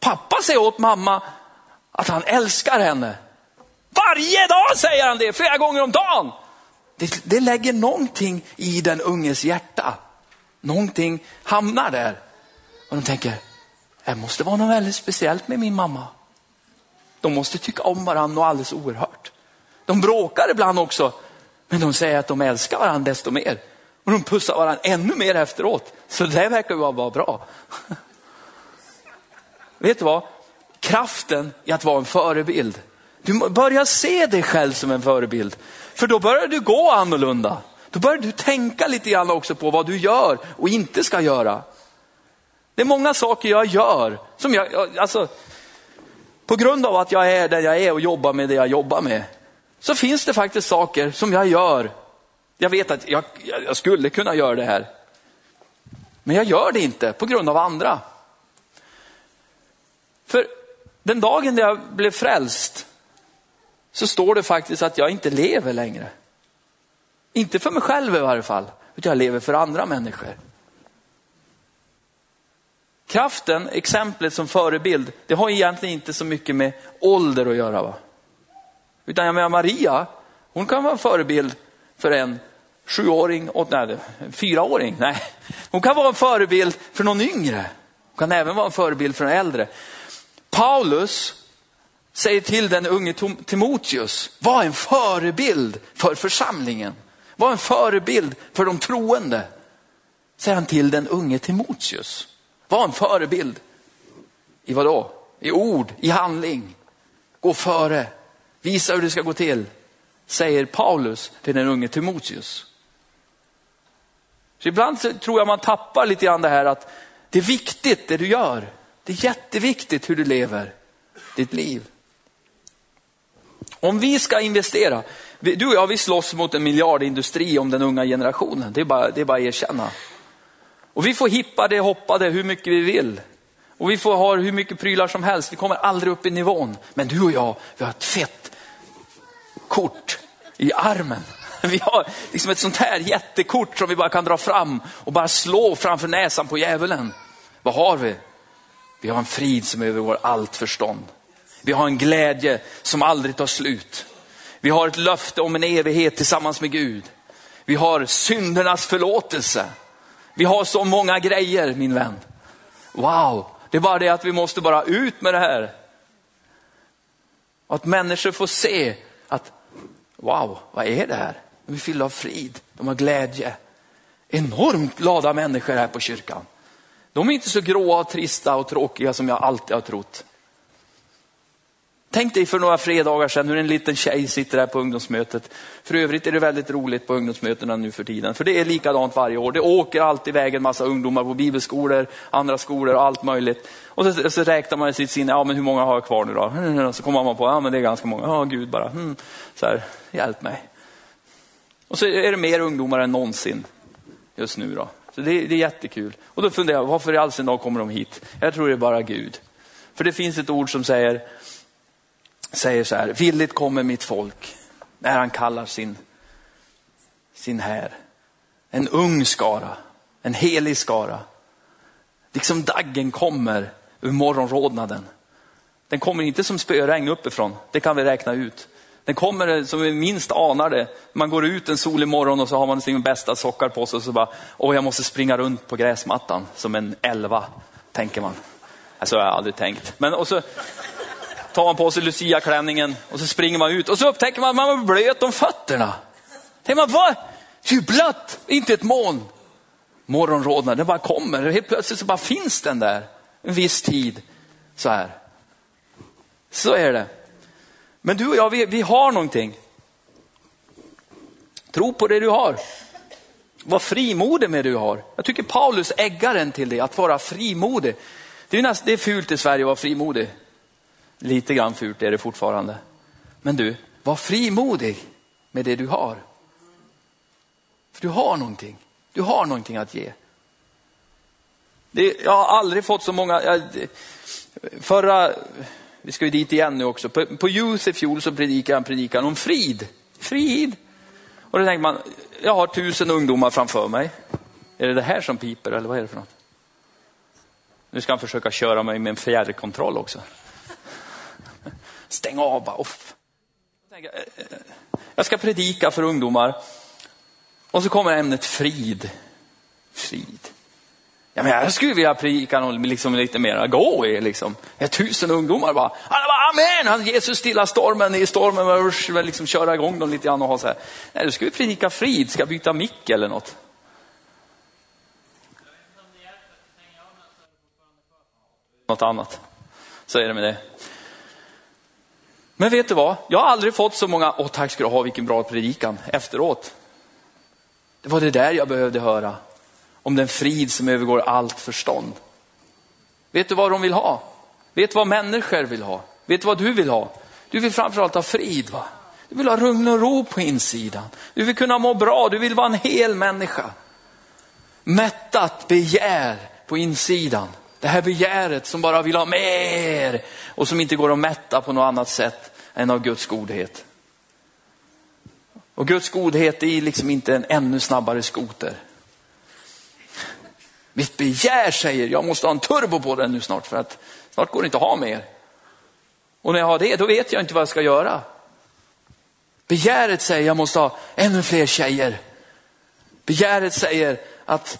Pappa säger åt mamma att han älskar henne. Varje dag säger han det, flera gånger om dagen. Det, det lägger någonting i den unges hjärta. Någonting hamnar där. Och de tänker, det måste vara något väldigt speciellt med min mamma. De måste tycka om varandra och alldeles oerhört. De bråkar ibland också, men de säger att de älskar varandra desto mer. Och de pussar varandra ännu mer efteråt. Så det verkar ju vara bra. Vet du vad? Kraften i att vara en förebild. Du börjar se dig själv som en förebild. För då börjar du gå annorlunda. Då börjar du tänka lite grann också på vad du gör och inte ska göra. Det är många saker jag gör som jag, alltså, på grund av att jag är där jag är och jobbar med det jag jobbar med, så finns det faktiskt saker som jag gör. Jag vet att jag, jag skulle kunna göra det här. Men jag gör det inte på grund av andra. För den dagen när jag blev frälst så står det faktiskt att jag inte lever längre. Inte för mig själv i varje fall, utan jag lever för andra människor. Kraften, exemplet som förebild, det har egentligen inte så mycket med ålder att göra. Va? Utan jag menar Maria, hon kan vara en förebild för en sjuåring, åt, nej, fyraåring. Nej. Hon kan vara en förebild för någon yngre. Hon kan även vara en förebild för en äldre. Paulus säger till den unge Timoteus, var en förebild för församlingen. Var en förebild för de troende. Säger han till den unge Timoteus. Var en förebild. I vad då? I ord, i handling. Gå före. Visa hur det ska gå till. Säger Paulus till den unge Timoteus. Så ibland tror jag man tappar lite grann det här att det är viktigt det du gör. Det är jätteviktigt hur du lever ditt liv. Om vi ska investera, du och jag vi slåss mot en miljardindustri om den unga generationen. Det är bara, det är bara att erkänna. Och vi får hippa det, hoppa det hur mycket vi vill. Och vi får ha hur mycket prylar som helst, vi kommer aldrig upp i nivån. Men du och jag, vi har ett fett kort i armen. Vi har liksom ett sånt här jättekort som vi bara kan dra fram och bara slå framför näsan på djävulen. Vad har vi? Vi har en frid som övergår allt förstånd. Vi har en glädje som aldrig tar slut. Vi har ett löfte om en evighet tillsammans med Gud. Vi har syndernas förlåtelse. Vi har så många grejer min vän. Wow, det är bara det att vi måste bara ut med det här. Och att människor får se att wow, vad är det här? De är fyllda av frid, de har glädje. Enormt glada människor här på kyrkan. De är inte så gråa, och trista och tråkiga som jag alltid har trott. Tänk dig för några fredagar sedan hur en liten tjej sitter här på ungdomsmötet. För övrigt är det väldigt roligt på ungdomsmötena nu för tiden. För det är likadant varje år. Det åker alltid iväg en massa ungdomar på bibelskolor, andra skolor och allt möjligt. Och så, så räknar man i sitt sinne, ja men hur många har jag kvar nu då? Så kommer man på, ja men det är ganska många. Ja Gud bara, hmm. så här, hjälp mig. Och så är det mer ungdomar än någonsin just nu då. Så det, det är jättekul. Och då funderar jag, varför i all sin dag kommer de hit? Jag tror det är bara Gud. För det finns ett ord som säger, säger så här, villigt kommer mitt folk när han kallar sin, sin här. En ung skara, en helig skara. Liksom daggen kommer ur morgonrodnaden. Den kommer inte som spöregn uppifrån, det kan vi räkna ut. Den kommer som vi minst anar det. Man går ut en solig morgon och så har man sin bästa sockar på sig och så bara, åh jag måste springa runt på gräsmattan som en elva, tänker man. Alltså jag har aldrig tänkt. Men och så tar man på sig Lucia-klänningen och så springer man ut och så upptäcker man att man är blöt om fötterna. Tänker man, vad? Det är ju blött, inte ett moln. Morgonrodnad, den bara kommer. Helt plötsligt så bara finns den där en viss tid. Så här. Så är det. Men du och jag, vi, vi har någonting. Tro på det du har. Var frimodig med det du har. Jag tycker Paulus äggar en till det, att vara frimodig. Det är, näst, det är fult i Sverige att vara frimodig. Lite grann fult är det fortfarande. Men du, var frimodig med det du har. För du har någonting. Du har någonting att ge. Det, jag har aldrig fått så många, jag, Förra, vi ska ju dit igen nu också, på, på Youth i fjol så predikade han predikan om frid. Frid! Och då tänker man, jag har tusen ungdomar framför mig. Är det det här som piper eller vad är det för något? Nu ska han försöka köra mig med en fjärrkontroll också. Stäng av bara. Off. Eh, eh, jag ska predika för ungdomar. Och så kommer ämnet frid. Frid. Ja, men jag skulle vilja predika liksom lite mer gå i. Liksom. Jag tusen ungdomar bara, alla bara amen, han Jesus stilla stormen i stormen, usch, liksom köra igång dem lite grann och ha så här. Nej, då ska vi predika frid, ska byta mick eller något. Något annat. Så är det med det. Men vet du vad? Jag har aldrig fått så många, åh tack ska du ha, vilken bra predikan, efteråt. Det var det där jag behövde höra. Om den frid som övergår allt förstånd. Vet du vad de vill ha? Vet du vad människor vill ha? Vet du vad du vill ha? Du vill framförallt ha frid. va? Du vill ha lugn och ro på insidan. Du vill kunna må bra, du vill vara en hel människa. Mättat begär på insidan. Det här begäret som bara vill ha mer och som inte går att mätta på något annat sätt än av Guds godhet. Och Guds godhet är liksom inte en ännu snabbare skoter. Mitt begär säger, jag måste ha en turbo på den nu snart för att snart går det inte att ha mer. Och när jag har det, då vet jag inte vad jag ska göra. Begäret säger, jag måste ha ännu fler tjejer. Begäret säger att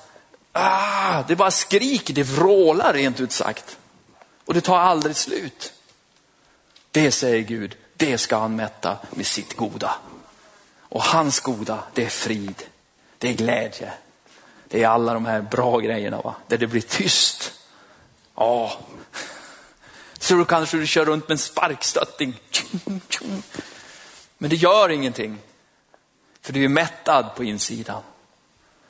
ah, det bara skriker, det vrålar rent ut sagt. Och det tar aldrig slut. Det säger Gud, det ska han mätta med sitt goda. Och hans goda, det är frid, det är glädje. Det är alla de här bra grejerna, va? där det blir tyst. Ja. Så då kanske du kör runt med en sparkstötting. Men det gör ingenting. För du är mättad på insidan.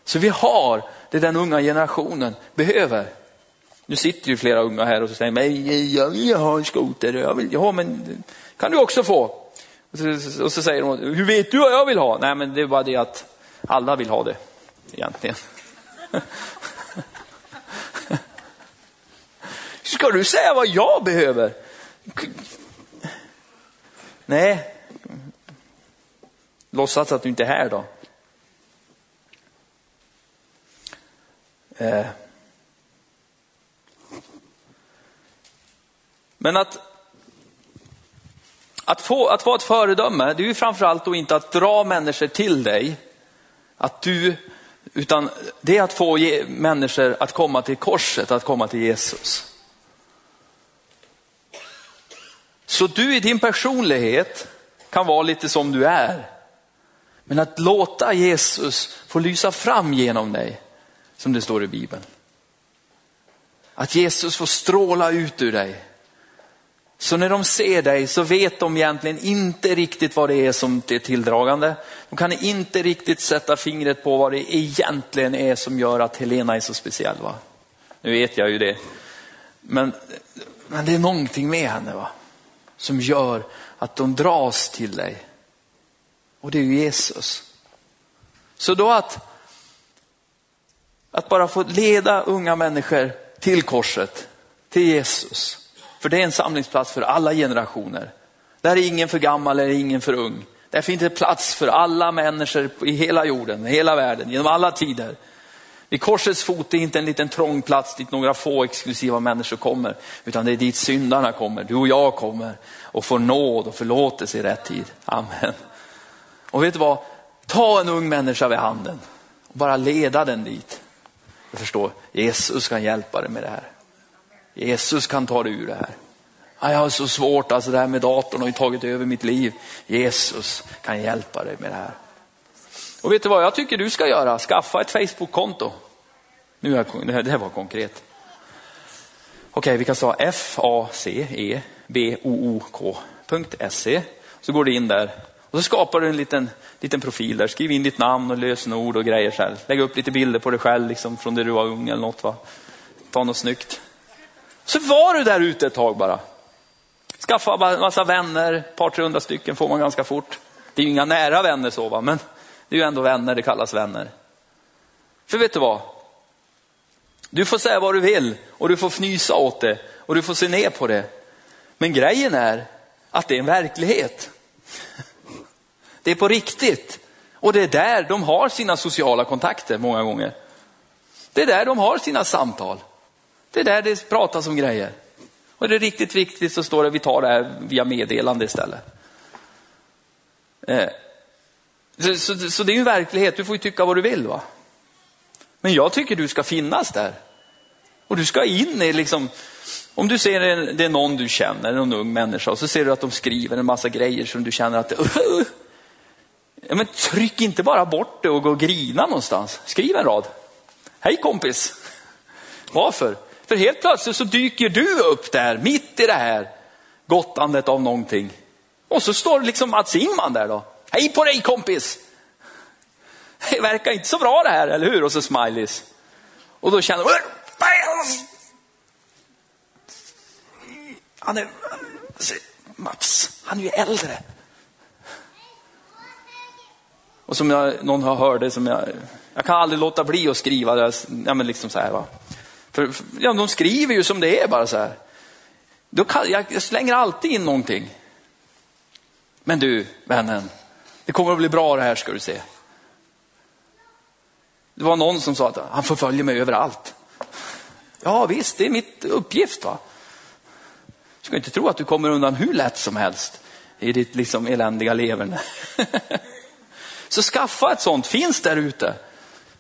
Så vi har det den unga generationen behöver. Nu sitter ju flera unga här och säger, men jag vill ha en skoter. Jag vill, ja, men kan du också få. Och så, och så säger hon, hur vet du vad jag vill ha? Nej, men det är bara det att alla vill ha det egentligen. Ska du säga vad jag behöver? Nej. Låtsas att du inte är här då. Eh. Men att, att, få, att vara ett föredöme, det är ju framförallt då inte att dra människor till dig. Att du, utan det är att få människor att komma till korset, att komma till Jesus. Så du i din personlighet kan vara lite som du är. Men att låta Jesus få lysa fram genom dig, som det står i Bibeln. Att Jesus får stråla ut ur dig. Så när de ser dig så vet de egentligen inte riktigt vad det är som är tilldragande. De kan inte riktigt sätta fingret på vad det egentligen är som gör att Helena är så speciell. Va? Nu vet jag ju det. Men, men det är någonting med henne va? som gör att de dras till dig. Och det är ju Jesus. Så då att, att bara få leda unga människor till korset, till Jesus. För det är en samlingsplats för alla generationer. Där är ingen för gammal eller ingen för ung. Där finns det plats för alla människor i hela jorden, hela världen, genom alla tider. Vid korsets fot är inte en liten trång plats dit några få exklusiva människor kommer, utan det är dit syndarna kommer, du och jag kommer och får nåd och förlåtelse i rätt tid. Amen. Och vet du vad? Ta en ung människa vid handen och bara leda den dit. Jag förstår, Jesus kan hjälpa dig med det här. Jesus kan ta dig ur det här. Jag har så svårt, alltså det här med datorn har ju tagit över mitt liv. Jesus kan hjälpa dig med det här. Och vet du vad jag tycker du ska göra? Skaffa ett Facebook-konto. Nu är jag, det här var konkret. Okej, vi kan säga f-a-c-e-b-o-o-k.se. Så går du in där och så skapar du en liten, liten profil där. Skriv in ditt namn och lösenord och grejer själv. Lägg upp lite bilder på dig själv liksom, från när du var ung eller något. Va? Ta något snyggt. Så var du där ute ett tag bara. Skaffa bara en massa vänner, ett par, tre hundra stycken får man ganska fort. Det är ju inga nära vänner så va, men det är ju ändå vänner, det kallas vänner. För vet du vad? Du får säga vad du vill och du får fnysa åt det och du får se ner på det. Men grejen är att det är en verklighet. Det är på riktigt. Och det är där de har sina sociala kontakter många gånger. Det är där de har sina samtal. Det är där det pratas om grejer. Och är det riktigt viktigt så står det vi tar det här via meddelande istället. Eh, så, så, så, det är ju en verklighet, du får ju tycka vad du vill. va. Men jag tycker du ska finnas där. Och du ska in i liksom, om du ser en, det är någon du känner, någon ung människa, och så ser du att de skriver en massa grejer som du känner att, uh, ja, men tryck inte bara bort det och gå och grina någonstans. Skriv en rad. Hej kompis. Varför? För helt plötsligt så dyker du upp där, mitt i det här gottandet av någonting. Och så står liksom Mats Ingman där då. Hej på dig kompis! Det verkar inte så bra det här, eller hur? Och så smileys. Och då känner man, han är, alltså, Mats, han är ju äldre. Och som jag, någon har hört det, som jag, jag kan aldrig låta bli att skriva det, ja, men liksom så här, va. För, ja, de skriver ju som det är bara så här. Då kan, jag slänger alltid in någonting. Men du, vännen, det kommer att bli bra det här ska du se. Det var någon som sa att han förföljer mig överallt. Ja visst, det är mitt uppgift. va. Du ska inte tro att du kommer undan hur lätt som helst i ditt liksom eländiga leverne. Så skaffa ett sånt, finns där ute.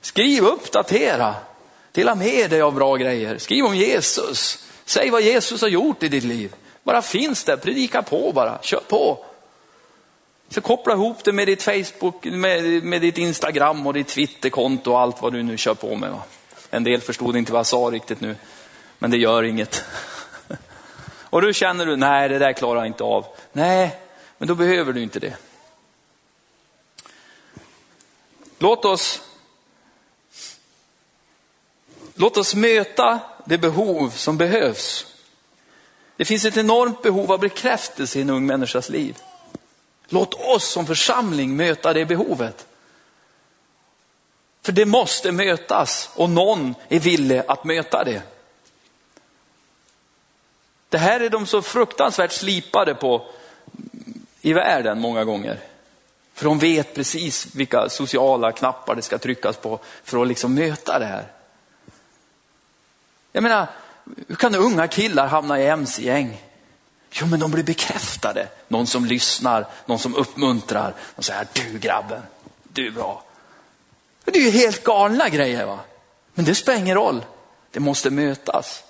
Skriv, uppdatera. Dela med dig av bra grejer. Skriv om Jesus. Säg vad Jesus har gjort i ditt liv. Bara finns där, predika på bara, kör på. Så koppla ihop det med ditt Facebook, med, med ditt Instagram och ditt Twitterkonto och allt vad du nu kör på med. Va? En del förstod inte vad jag sa riktigt nu, men det gör inget. Och då känner du, nej det där klarar jag inte av. Nej, men då behöver du inte det. Låt oss, låt oss möta det behov som behövs. Det finns ett enormt behov av bekräftelse i en ung människas liv. Låt oss som församling möta det behovet. För det måste mötas och någon är villig att möta det. Det här är de så fruktansvärt slipade på i världen många gånger. För de vet precis vilka sociala knappar det ska tryckas på för att liksom möta det här. Jag menar, hur kan unga killar hamna i mc-gäng? Jo, men de blir bekräftade. Någon som lyssnar, någon som uppmuntrar. De säger, du grabben, du är bra. Det är ju helt galna grejer. va? Men det spelar ingen roll. Det måste mötas.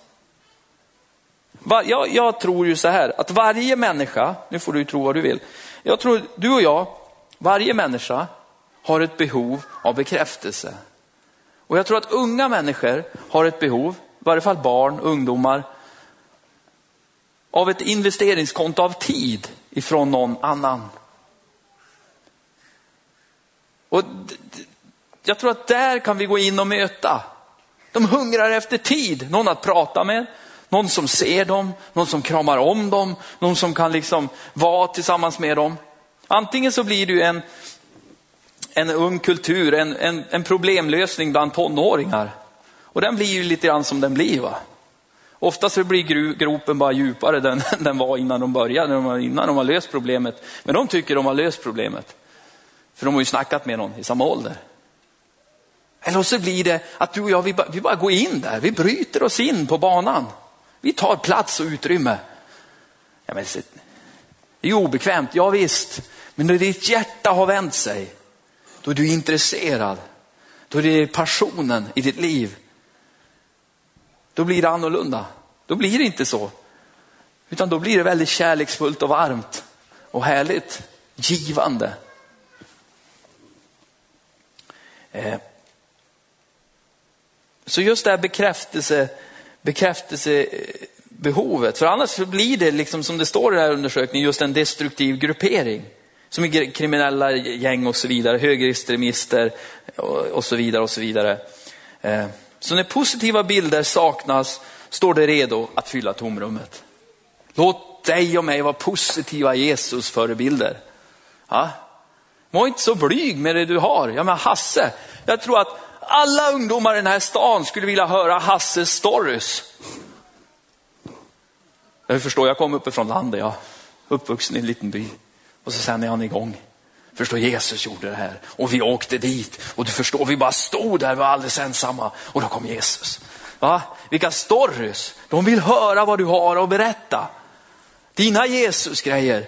Jag, jag, tror ju så här, att varje människa, nu får du tro vad du vill. Jag tror, du och jag, varje människa har ett behov av bekräftelse. Och jag tror att unga människor har ett behov, varje fall barn, ungdomar, av ett investeringskonto av tid ifrån någon annan. Och jag tror att där kan vi gå in och möta. De hungrar efter tid, någon att prata med, någon som ser dem, någon som kramar om dem, någon som kan liksom vara tillsammans med dem. Antingen så blir du en, en ung kultur, en, en, en problemlösning bland tonåringar. Och den blir ju lite grann som den blir. va. Oftast så blir gropen bara djupare än den var innan de började, innan de har löst problemet. Men de tycker de har löst problemet. För de har ju snackat med någon i samma ålder. Eller så blir det att du och jag, vi bara, vi bara går in där, vi bryter oss in på banan. Vi tar plats och utrymme. Ja, men, det är obekvämt, ja visst. Men när ditt hjärta har vänt sig, då är du intresserad. Då är det passionen i ditt liv då blir det annorlunda. Då blir det inte så. Utan då blir det väldigt kärleksfullt och varmt och härligt, givande. Eh. Så just det här bekräftelse, bekräftelsebehovet, för annars blir det liksom som det står i den här undersökningen, just en destruktiv gruppering. Som är kriminella gäng och så vidare, högerextremister och så vidare och så vidare. Eh. Så när positiva bilder saknas står det redo att fylla tomrummet. Låt dig och mig vara positiva Jesus förebilder. Ja? Var inte så blyg med det du har. Ja, men Hasse, jag tror att alla ungdomar i den här stan skulle vilja höra Hasses stories. Jag förstår, jag kom uppifrån landet, jag är uppvuxen i en liten by. Och så sen är han igång. Förstår, Jesus gjorde det här och vi åkte dit och du förstår, vi bara stod där, vi var alldeles ensamma och då kom Jesus. Va? Vilka stories, de vill höra vad du har att berätta. Dina Jesus-grejer.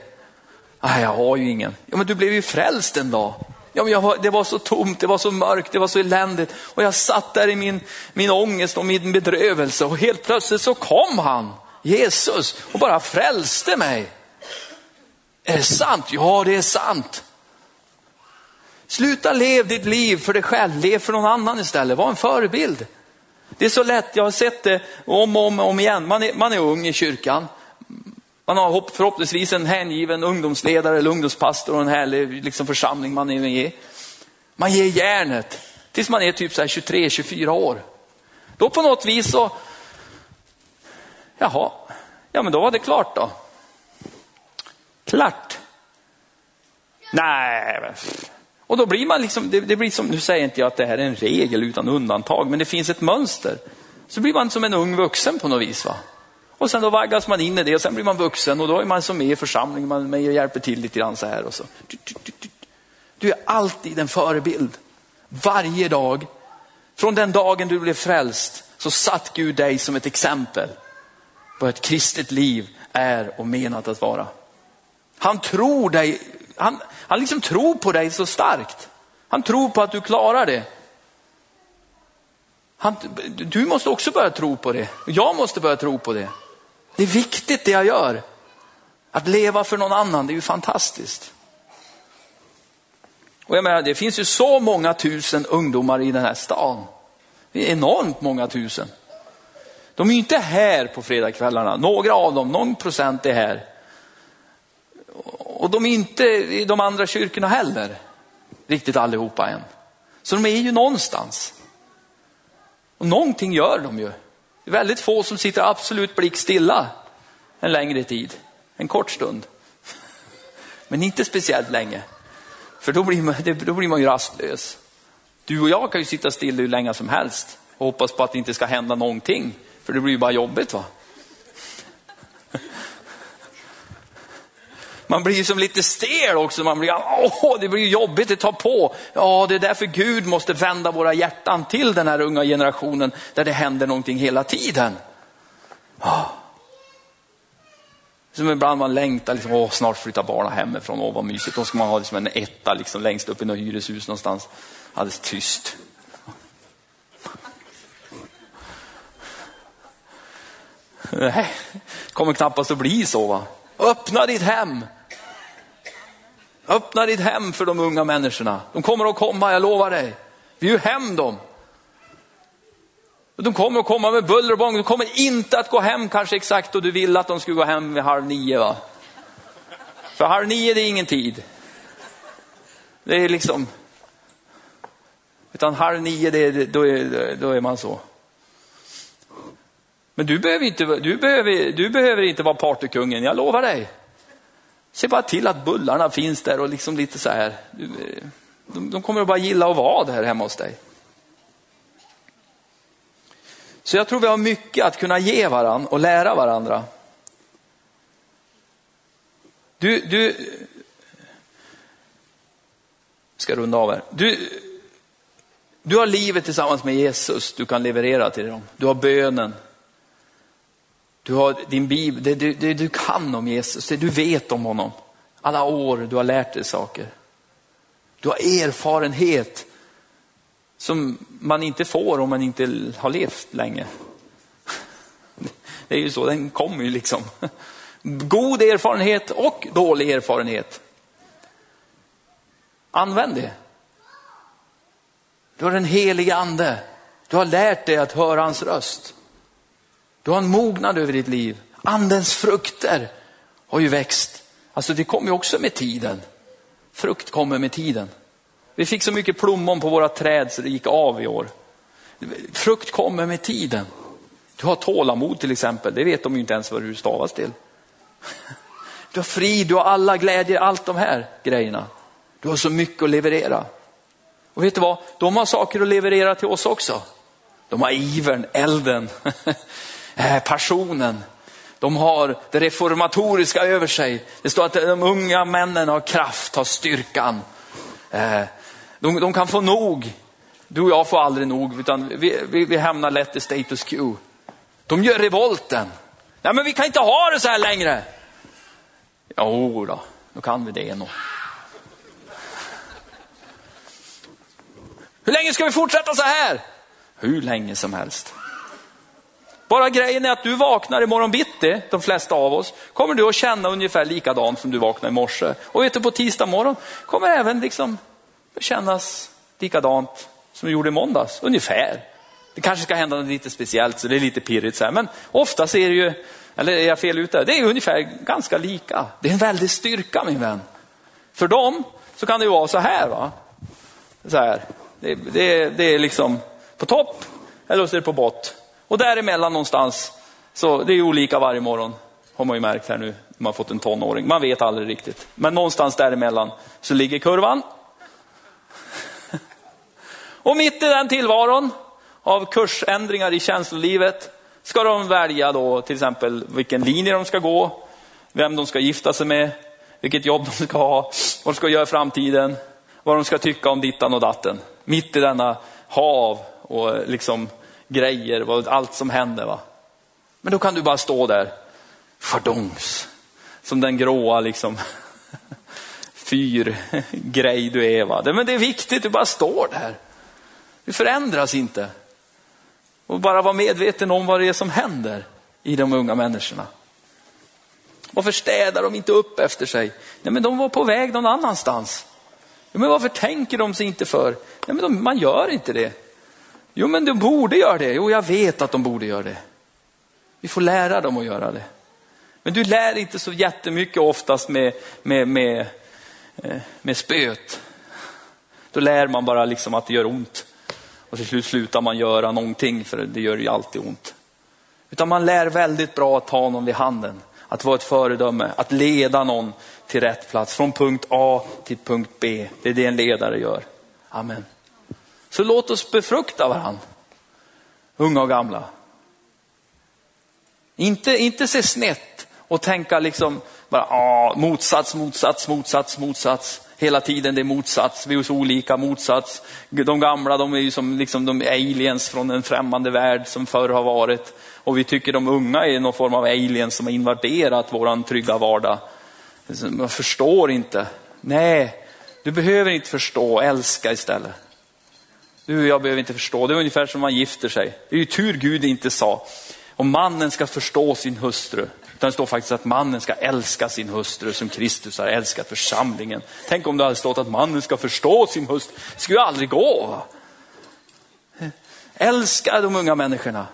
Nej, jag har ju ingen. Ja, men du blev ju frälst en dag. Ja, men var, det var så tomt, det var så mörkt, det var så eländigt. Och jag satt där i min, min ångest och min bedrövelse och helt plötsligt så kom han, Jesus, och bara frälste mig. Är det sant? Ja, det är sant. Sluta lev ditt liv för dig själv, lev för någon annan istället. Var en förebild. Det är så lätt, jag har sett det om och om, om igen. Man är, man är ung i kyrkan. Man har förhoppningsvis en hängiven ungdomsledare eller ungdomspastor och en härlig liksom, församling man är med i. Man ger järnet tills man är typ 23-24 år. Då på något vis så, jaha, ja men då var det klart då. Klart. Nej, och då blir man liksom, det, det, blir som, nu säger inte jag att det här är en regel utan undantag, men det finns ett mönster. Så blir man som en ung vuxen på något vis. Va? Och sen då vaggas man in i det och sen blir man vuxen och då är man som med i församlingen, man är med och hjälper till lite grann så här och så. Du är alltid en förebild. Varje dag, från den dagen du blev frälst, så satt Gud dig som ett exempel på ett kristet liv är och menat att vara. Han tror dig, han, han liksom tror på dig så starkt. Han tror på att du klarar det. Han, du måste också börja tro på det. Jag måste börja tro på det. Det är viktigt det jag gör. Att leva för någon annan, det är ju fantastiskt. Och jag menar, det finns ju så många tusen ungdomar i den här stan. Det är enormt många tusen. De är ju inte här på fredagskvällarna. Några av dem, någon procent är här. Och de är inte i de andra kyrkorna heller. Riktigt allihopa än. Så de är ju någonstans. Och någonting gör de ju. Det är väldigt få som sitter absolut blickstilla en längre tid. En kort stund. Men inte speciellt länge. För då blir man, då blir man ju rastlös. Du och jag kan ju sitta still hur länge som helst och hoppas på att det inte ska hända någonting. För det blir ju bara jobbigt va. Man blir ju som lite stel också. Man blir, åh, det blir jobbigt, det tar på. Ja, det är därför Gud måste vända våra hjärtan till den här unga generationen där det händer någonting hela tiden. Oh. Som ibland man längtar, liksom, åh, snart flyttar barnen hemifrån, åh vad mysigt. Då ska man ha liksom en etta liksom, längst upp i något hyreshus någonstans, alldeles tyst. Nej, kommer knappast att bli så. Va? Öppna ditt hem. Öppna ditt hem för de unga människorna. De kommer att komma, jag lovar dig. Bjud hem dem. De kommer att komma med buller och bång. De kommer inte att gå hem kanske exakt då du vill att de skulle gå hem vid halv nio. Va? För halv nio det är ingen tid. Det är liksom, utan halv nio det är, då, är, då är man så. Men du behöver, inte, du, behöver, du behöver inte vara partykungen, jag lovar dig. Se bara till att bullarna finns där och liksom lite så här. De, de kommer att bara gilla att vara där hemma hos dig. Så jag tror vi har mycket att kunna ge varandra och lära varandra. Du, du, ska runda av här. Du, du har livet tillsammans med Jesus du kan leverera till dem. Du har bönen, du har din bibel, det, det, det du kan om Jesus, det du vet om honom. Alla år du har lärt dig saker. Du har erfarenhet som man inte får om man inte har levt länge. Det är ju så, den kommer ju liksom. God erfarenhet och dålig erfarenhet. Använd det. Du har den heliga ande. Du har lärt dig att höra hans röst. Du har en mognad över ditt liv. Andens frukter har ju växt. Alltså det kommer ju också med tiden. Frukt kommer med tiden. Vi fick så mycket plommon på våra träd så det gick av i år. Frukt kommer med tiden. Du har tålamod till exempel, det vet de ju inte ens vad du stavas till. Du har frid, du har alla glädjer, allt de här grejerna. Du har så mycket att leverera. Och vet du vad? De har saker att leverera till oss också. De har ivern, elden, Eh, passionen. De har det reformatoriska över sig. Det står att de unga männen har kraft, har styrkan. Eh, de, de kan få nog. Du och jag får aldrig nog, utan vi, vi, vi hamnar lätt i status quo. De gör revolten. Nej men vi kan inte ha det så här längre. Jo då, då kan vi det nog. Hur länge ska vi fortsätta så här? Hur länge som helst. Bara grejen är att du vaknar imorgon bitti, de flesta av oss, kommer du att känna ungefär likadant som du vaknade i morse. Och vet du, på tisdag morgon kommer även liksom kännas likadant som du gjorde i måndags, ungefär. Det kanske ska hända något lite speciellt så det är lite pirrigt så här. men oftast är det ju, eller är jag fel ute, det är ungefär ganska lika. Det är en väldig styrka min vän. För dem så kan det ju vara så här va. Så här. Det, det, det är liksom på topp eller så är det på bott. Och däremellan någonstans, så det är olika varje morgon, har man ju märkt här nu, man har fått en tonåring. Man vet aldrig riktigt. Men någonstans däremellan så ligger kurvan. Och mitt i den tillvaron av kursändringar i känslolivet ska de välja då till exempel vilken linje de ska gå, vem de ska gifta sig med, vilket jobb de ska ha, vad de ska göra i framtiden, vad de ska tycka om dittan och datten. Mitt i denna hav och liksom grejer, allt som händer. Va? Men då kan du bara stå där, fardongs, som den gråa liksom fyrgrej du är. Va? Men det är viktigt, du bara står där. Du förändras inte. Och bara vara medveten om vad det är som händer i de unga människorna. Varför städar de inte upp efter sig? Nej, men de var på väg någon annanstans. Men varför tänker de sig inte för? Nej, men de, man gör inte det. Jo, men de borde göra det. Jo, jag vet att de borde göra det. Vi får lära dem att göra det. Men du lär inte så jättemycket oftast med, med, med, eh, med spöet. Då lär man bara liksom att det gör ont. Och till slut slutar man göra någonting för det gör ju alltid ont. Utan man lär väldigt bra att ta någon vid handen. Att vara ett föredöme, att leda någon till rätt plats. Från punkt A till punkt B. Det är det en ledare gör. Amen. Så låt oss befrukta varandra. Unga och gamla. Inte, inte se snett och tänka liksom bara ah, motsats, motsats, motsats, motsats. Hela tiden det är motsats, vi är så olika, motsats. De gamla de är ju som liksom de aliens från en främmande värld som förr har varit. Och vi tycker de unga är någon form av aliens som har invaderat våran trygga vardag. Man förstår inte. Nej, du behöver inte förstå, älska istället. Du och jag behöver inte förstå, det är ungefär som man gifter sig. Det är ju tur Gud inte sa, om mannen ska förstå sin hustru. Utan det står faktiskt att mannen ska älska sin hustru som Kristus har älskat församlingen. Tänk om det hade stått att mannen ska förstå sin hustru. Det skulle ju aldrig gå. Va? Älska de unga människorna.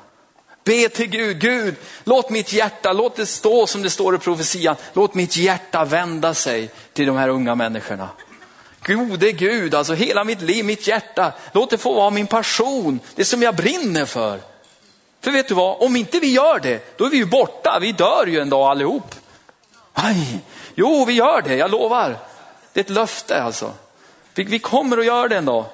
Be till Gud, Gud, låt mitt hjärta, låt det stå som det står i profetian, låt mitt hjärta vända sig till de här unga människorna. Gode Gud, alltså hela mitt liv, mitt hjärta, låt det få vara min passion, det som jag brinner för. För vet du vad, om inte vi gör det, då är vi ju borta, vi dör ju en dag allihop. Aj, jo, vi gör det, jag lovar. Det är ett löfte alltså. Vi, vi kommer att göra det en dag.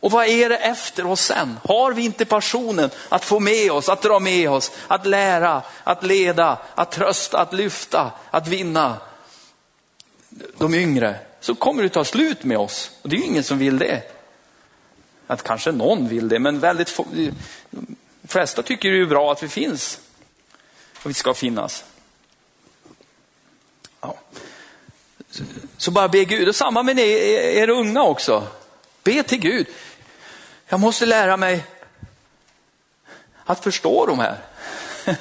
Och vad är det efter oss sen? Har vi inte passionen att få med oss, att dra med oss, att lära, att leda, att trösta, att lyfta, att vinna de yngre, så kommer det ta slut med oss. Och det är ju ingen som vill det. Att kanske någon vill det, men väldigt få, de flesta tycker det är bra att vi finns. Och vi ska finnas. Ja. Så bara be Gud, och samma med er, er unga också. Be till Gud. Jag måste lära mig att förstå de här.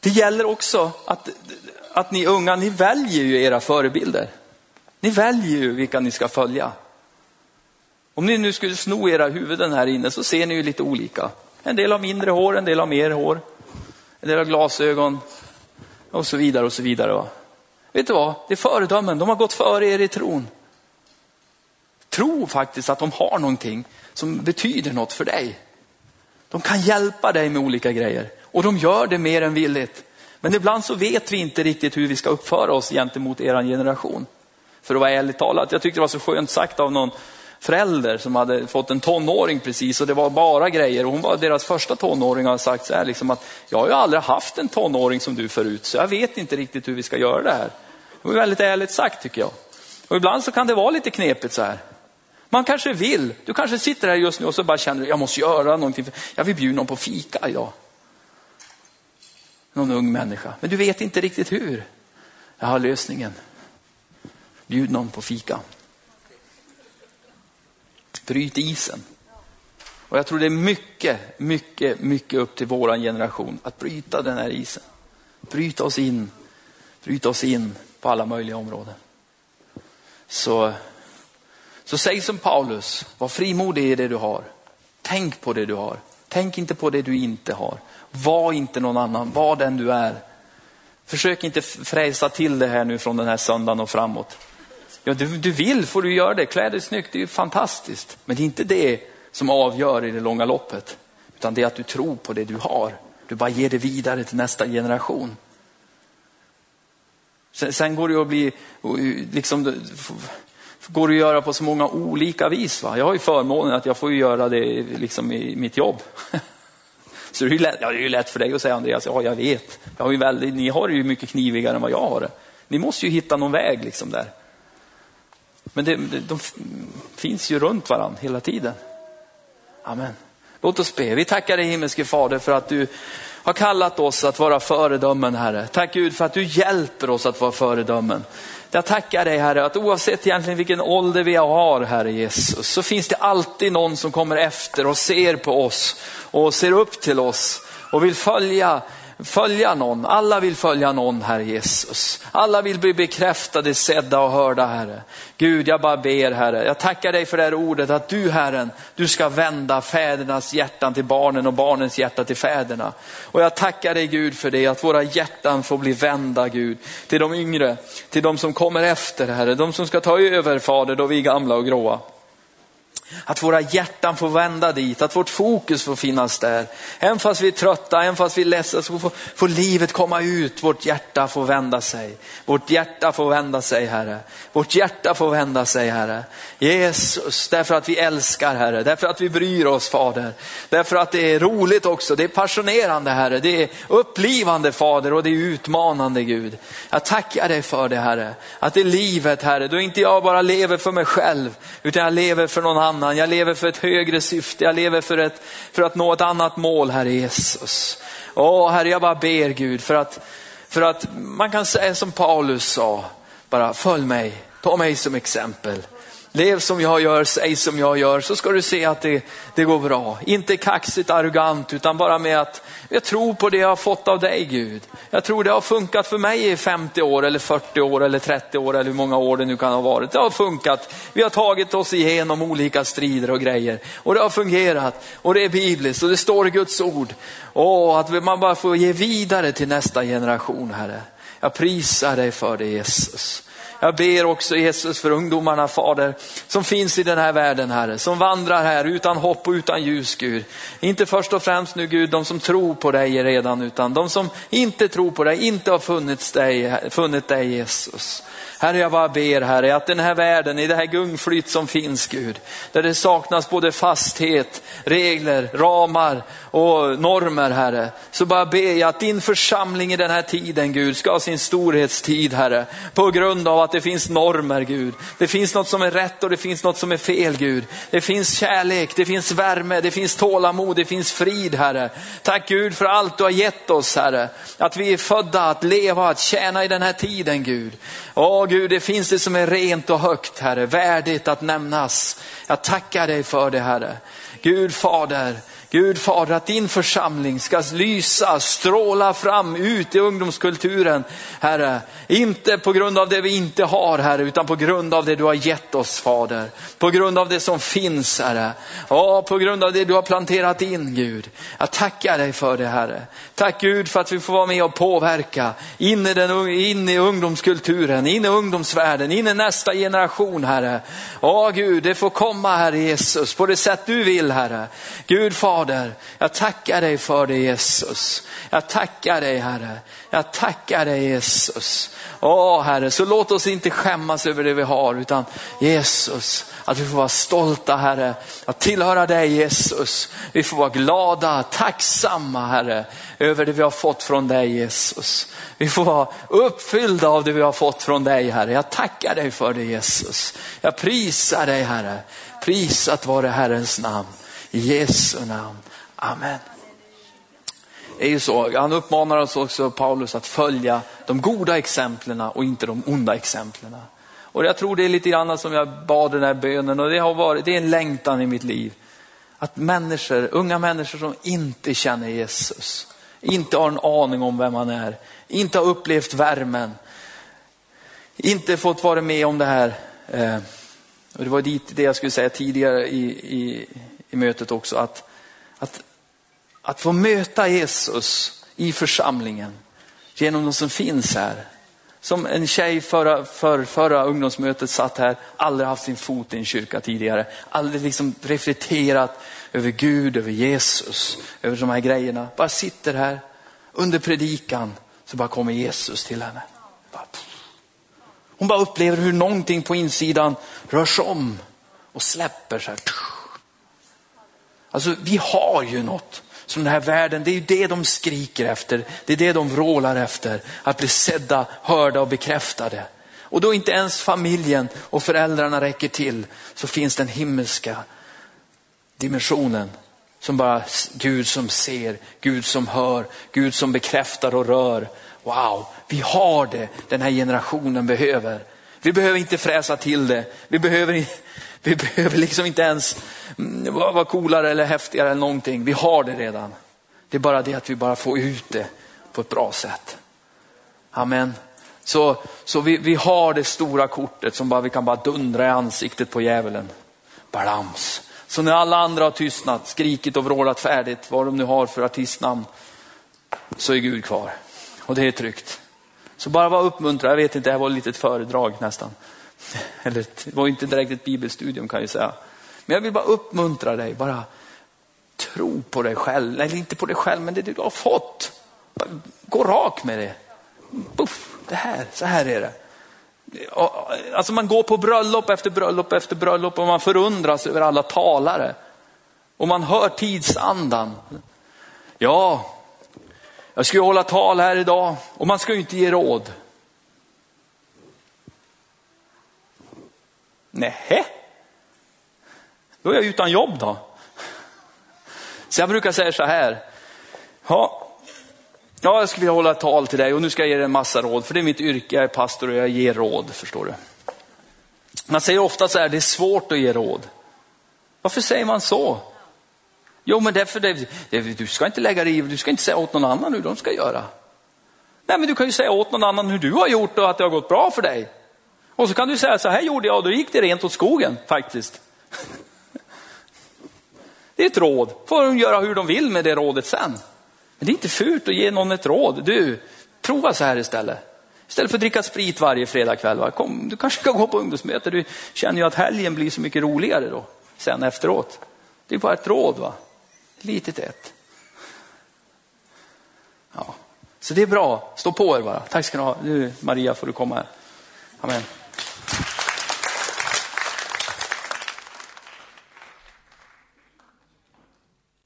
Det gäller också att, att ni unga, ni väljer ju era förebilder. Ni väljer ju vilka ni ska följa. Om ni nu skulle sno era huvuden här inne så ser ni ju lite olika. En del har mindre hår, en del har mer hår. En del har glasögon och så vidare och så vidare. Va? Vet du vad? Det är föredömen, de har gått före er i tron. Tro faktiskt att de har någonting som betyder något för dig. De kan hjälpa dig med olika grejer och de gör det mer än villigt. Men ibland så vet vi inte riktigt hur vi ska uppföra oss gentemot er generation. För att vara ärligt talat, jag tyckte det var så skönt sagt av någon förälder som hade fått en tonåring precis och det var bara grejer. Och hon var deras första tonåring och har sagt så här liksom att jag har ju aldrig haft en tonåring som du förut så jag vet inte riktigt hur vi ska göra det här. Det var väldigt ärligt sagt tycker jag. Och ibland så kan det vara lite knepigt så här. Man kanske vill, du kanske sitter här just nu och så bara känner du, jag måste göra någonting. Jag vill bjuda någon på fika idag. Någon ung människa, men du vet inte riktigt hur. Jag har lösningen. Bjud någon på fika. Bryt isen. Och jag tror det är mycket, mycket, mycket upp till våran generation att bryta den här isen. Bryta oss in, bryta oss in på alla möjliga områden. Så, så säg som Paulus, var frimodig i det du har. Tänk på det du har. Tänk inte på det du inte har. Var inte någon annan, var den du är. Försök inte fräsa till det här nu från den här söndagen och framåt. Ja, du, du vill får du göra det, klä dig snyggt, det är fantastiskt. Men det är inte det som avgör i det långa loppet. Utan det är att du tror på det du har. Du bara ger det vidare till nästa generation. Sen, sen går det att bli, liksom, går det att göra på så många olika vis. Va? Jag har ju förmånen att jag får göra det liksom i mitt jobb. Så det är, lätt, ja, det är ju lätt för dig att säga Andreas, ja jag vet. Jag har ju väldigt, ni har det ju mycket knivigare än vad jag har det. Ni måste ju hitta någon väg liksom där. Men det, de finns ju runt varandra hela tiden. Amen. Låt oss be. Vi tackar dig himmelske Fader för att du har kallat oss att vara föredömen Herre. Tack Gud för att du hjälper oss att vara föredömen. Jag tackar dig Herre att oavsett egentligen vilken ålder vi har Herre Jesus så finns det alltid någon som kommer efter och ser på oss och ser upp till oss och vill följa följa någon. Alla vill följa någon, Herre Jesus. Alla vill bli bekräftade, sedda och hörda, Herre. Gud, jag bara ber, Herre. Jag tackar dig för det här ordet, att du, Herren, du ska vända fädernas hjärtan till barnen och barnens hjärta till fäderna. Och jag tackar dig, Gud, för det, att våra hjärtan får bli vända, Gud, till de yngre, till de som kommer efter, Herre. De som ska ta över, Fader, då vi är gamla och gråa. Att våra hjärtan får vända dit, att vårt fokus får finnas där. Även fast vi är trötta, även fast vi är ledsna så får, får livet komma ut. Vårt hjärta får vända sig. Vårt hjärta får vända sig Herre. Vårt hjärta får vända sig Herre. Jesus, därför att vi älskar Herre, därför att vi bryr oss Fader. Därför att det är roligt också, det är passionerande Herre, det är upplivande Fader och det är utmanande Gud. Jag tackar dig för det Herre, att det är livet Herre, då inte jag bara lever för mig själv, utan jag lever för någon annan annan. Jag lever för ett högre syfte. Jag lever för, ett, för att nå ett annat mål, Herre Jesus. Åh, Herre, jag bara ber Gud för att, för att man kan säga som Paulus sa, bara följ mig, ta mig som exempel. Lev som jag gör, säg som jag gör, så ska du se att det, det går bra. Inte kaxigt arrogant, utan bara med att jag tror på det jag har fått av dig Gud. Jag tror det har funkat för mig i 50 år, eller 40 år, eller 30 år, eller hur många år det nu kan ha varit. Det har funkat. Vi har tagit oss igenom olika strider och grejer. Och det har fungerat. Och det är bibliskt och det står i Guds ord. Och att man bara får ge vidare till nästa generation, Herre. Jag prisar dig för det Jesus. Jag ber också Jesus för ungdomarna Fader, som finns i den här världen Herre, som vandrar här utan hopp och utan ljus Gud. Inte först och främst nu Gud, de som tror på dig redan, utan de som inte tror på dig, inte har funnit dig, funnit dig Jesus. Herre, jag bara ber Herre, att den här världen, i det här gungflyt som finns Gud, där det saknas både fasthet, regler, ramar och normer Herre, så bara ber jag att din församling i den här tiden Gud ska ha sin storhetstid Herre, på grund av att det finns normer Gud. Det finns något som är rätt och det finns något som är fel Gud. Det finns kärlek, det finns värme, det finns tålamod, det finns frid Herre. Tack Gud för allt du har gett oss Herre, att vi är födda att leva, att tjäna i den här tiden Gud. Åh Gud, det finns det som är rent och högt Herre, värdigt att nämnas. Jag tackar dig för det Herre. Gud Fader, Gud Fader, att din församling ska lysa, stråla fram ut i ungdomskulturen, Herre. Inte på grund av det vi inte har, Herre, utan på grund av det du har gett oss, Fader. På grund av det som finns, Herre. Ja, på grund av det du har planterat in, Gud. Jag tackar dig för det, Herre. Tack Gud för att vi får vara med och påverka in i, den, in i ungdomskulturen, in i ungdomsvärlden, in i nästa generation, Herre. Ja, Gud, det får komma, Herre Jesus, på det sätt du vill, Herre. Gud Fader, Fader, jag tackar dig för det Jesus. Jag tackar dig Herre. Jag tackar dig Jesus. Åh Herre, så låt oss inte skämmas över det vi har utan Jesus, att vi får vara stolta Herre, att tillhöra dig Jesus. Vi får vara glada, tacksamma Herre, över det vi har fått från dig Jesus. Vi får vara uppfyllda av det vi har fått från dig Herre. Jag tackar dig för det Jesus. Jag prisar dig Herre. Prisat vare Herrens namn. I Jesu namn. Amen. Det är ju så, han uppmanar oss också, Paulus, att följa de goda exemplen och inte de onda exemplen. Och jag tror det är lite grann som jag bad den här bönen och det har varit, det är en längtan i mitt liv. Att människor, unga människor som inte känner Jesus, inte har en aning om vem han är, inte har upplevt värmen, inte fått vara med om det här. Eh, och det var dit det jag skulle säga tidigare i, i, i mötet också, att, att, att få möta Jesus i församlingen genom de som finns här. Som en tjej förra, för, förra ungdomsmötet satt här, aldrig haft sin fot i en kyrka tidigare, aldrig liksom reflekterat över Gud, över Jesus, över de här grejerna. Bara sitter här under predikan så bara kommer Jesus till henne. Hon bara upplever hur någonting på insidan rörs om och släpper. Så här. Alltså vi har ju något som den här världen, det är ju det de skriker efter. Det är det de vrålar efter. Att bli sedda, hörda och bekräftade. Och då inte ens familjen och föräldrarna räcker till så finns den himmelska dimensionen som bara Gud som ser, Gud som hör, Gud som bekräftar och rör. Wow, vi har det den här generationen behöver. Vi behöver inte fräsa till det. Vi behöver, vi behöver liksom inte ens mm, vara coolare eller häftigare eller någonting. Vi har det redan. Det är bara det att vi bara får ut det på ett bra sätt. Amen. Så, så vi, vi har det stora kortet som bara, vi kan bara dundra i ansiktet på djävulen. Balans. Så när alla andra har tystnat, skrikit och vrålat färdigt, vad de nu har för artistnamn, så är Gud kvar. Och det är tryggt. Så bara var uppmuntrad, jag vet inte, det här var ett litet föredrag nästan. Eller det var inte direkt ett bibelstudium kan jag säga. Men jag vill bara uppmuntra dig, bara tro på dig själv, eller inte på dig själv, men det du har fått. Gå rak med det. Buff, det här, så här är det. Alltså man går på bröllop efter bröllop efter bröllop och man förundras över alla talare. Och man hör tidsandan. Ja, jag ska ju hålla tal här idag och man ska ju inte ge råd. Nähä, då är jag utan jobb då. Så jag brukar säga så här. Ja, ja, jag skulle vilja hålla ett tal till dig och nu ska jag ge dig en massa råd, för det är mitt yrke, jag är pastor och jag ger råd, förstår du. Man säger ofta så här, det är svårt att ge råd. Varför säger man så? Jo, men därför, det, det, du ska inte lägga dig i, du ska inte säga åt någon annan hur de ska göra. Nej, men du kan ju säga åt någon annan hur du har gjort och att det har gått bra för dig. Och så kan du säga, så här gjorde jag och då gick det rent åt skogen faktiskt. Det är ett råd, får de göra hur de vill med det rådet sen. Men det är inte fult att ge någon ett råd. Du, prova så här istället. Istället för att dricka sprit varje fredagkväll, va? Kom, du kanske ska gå på ungdomsmöte. Du känner ju att helgen blir så mycket roligare då, sen efteråt. Det är bara ett råd. va? litet ett. Ja. Så det är bra, stå på er bara. Tack ska ni ha. Nu Maria får du komma här. Amen. Applaus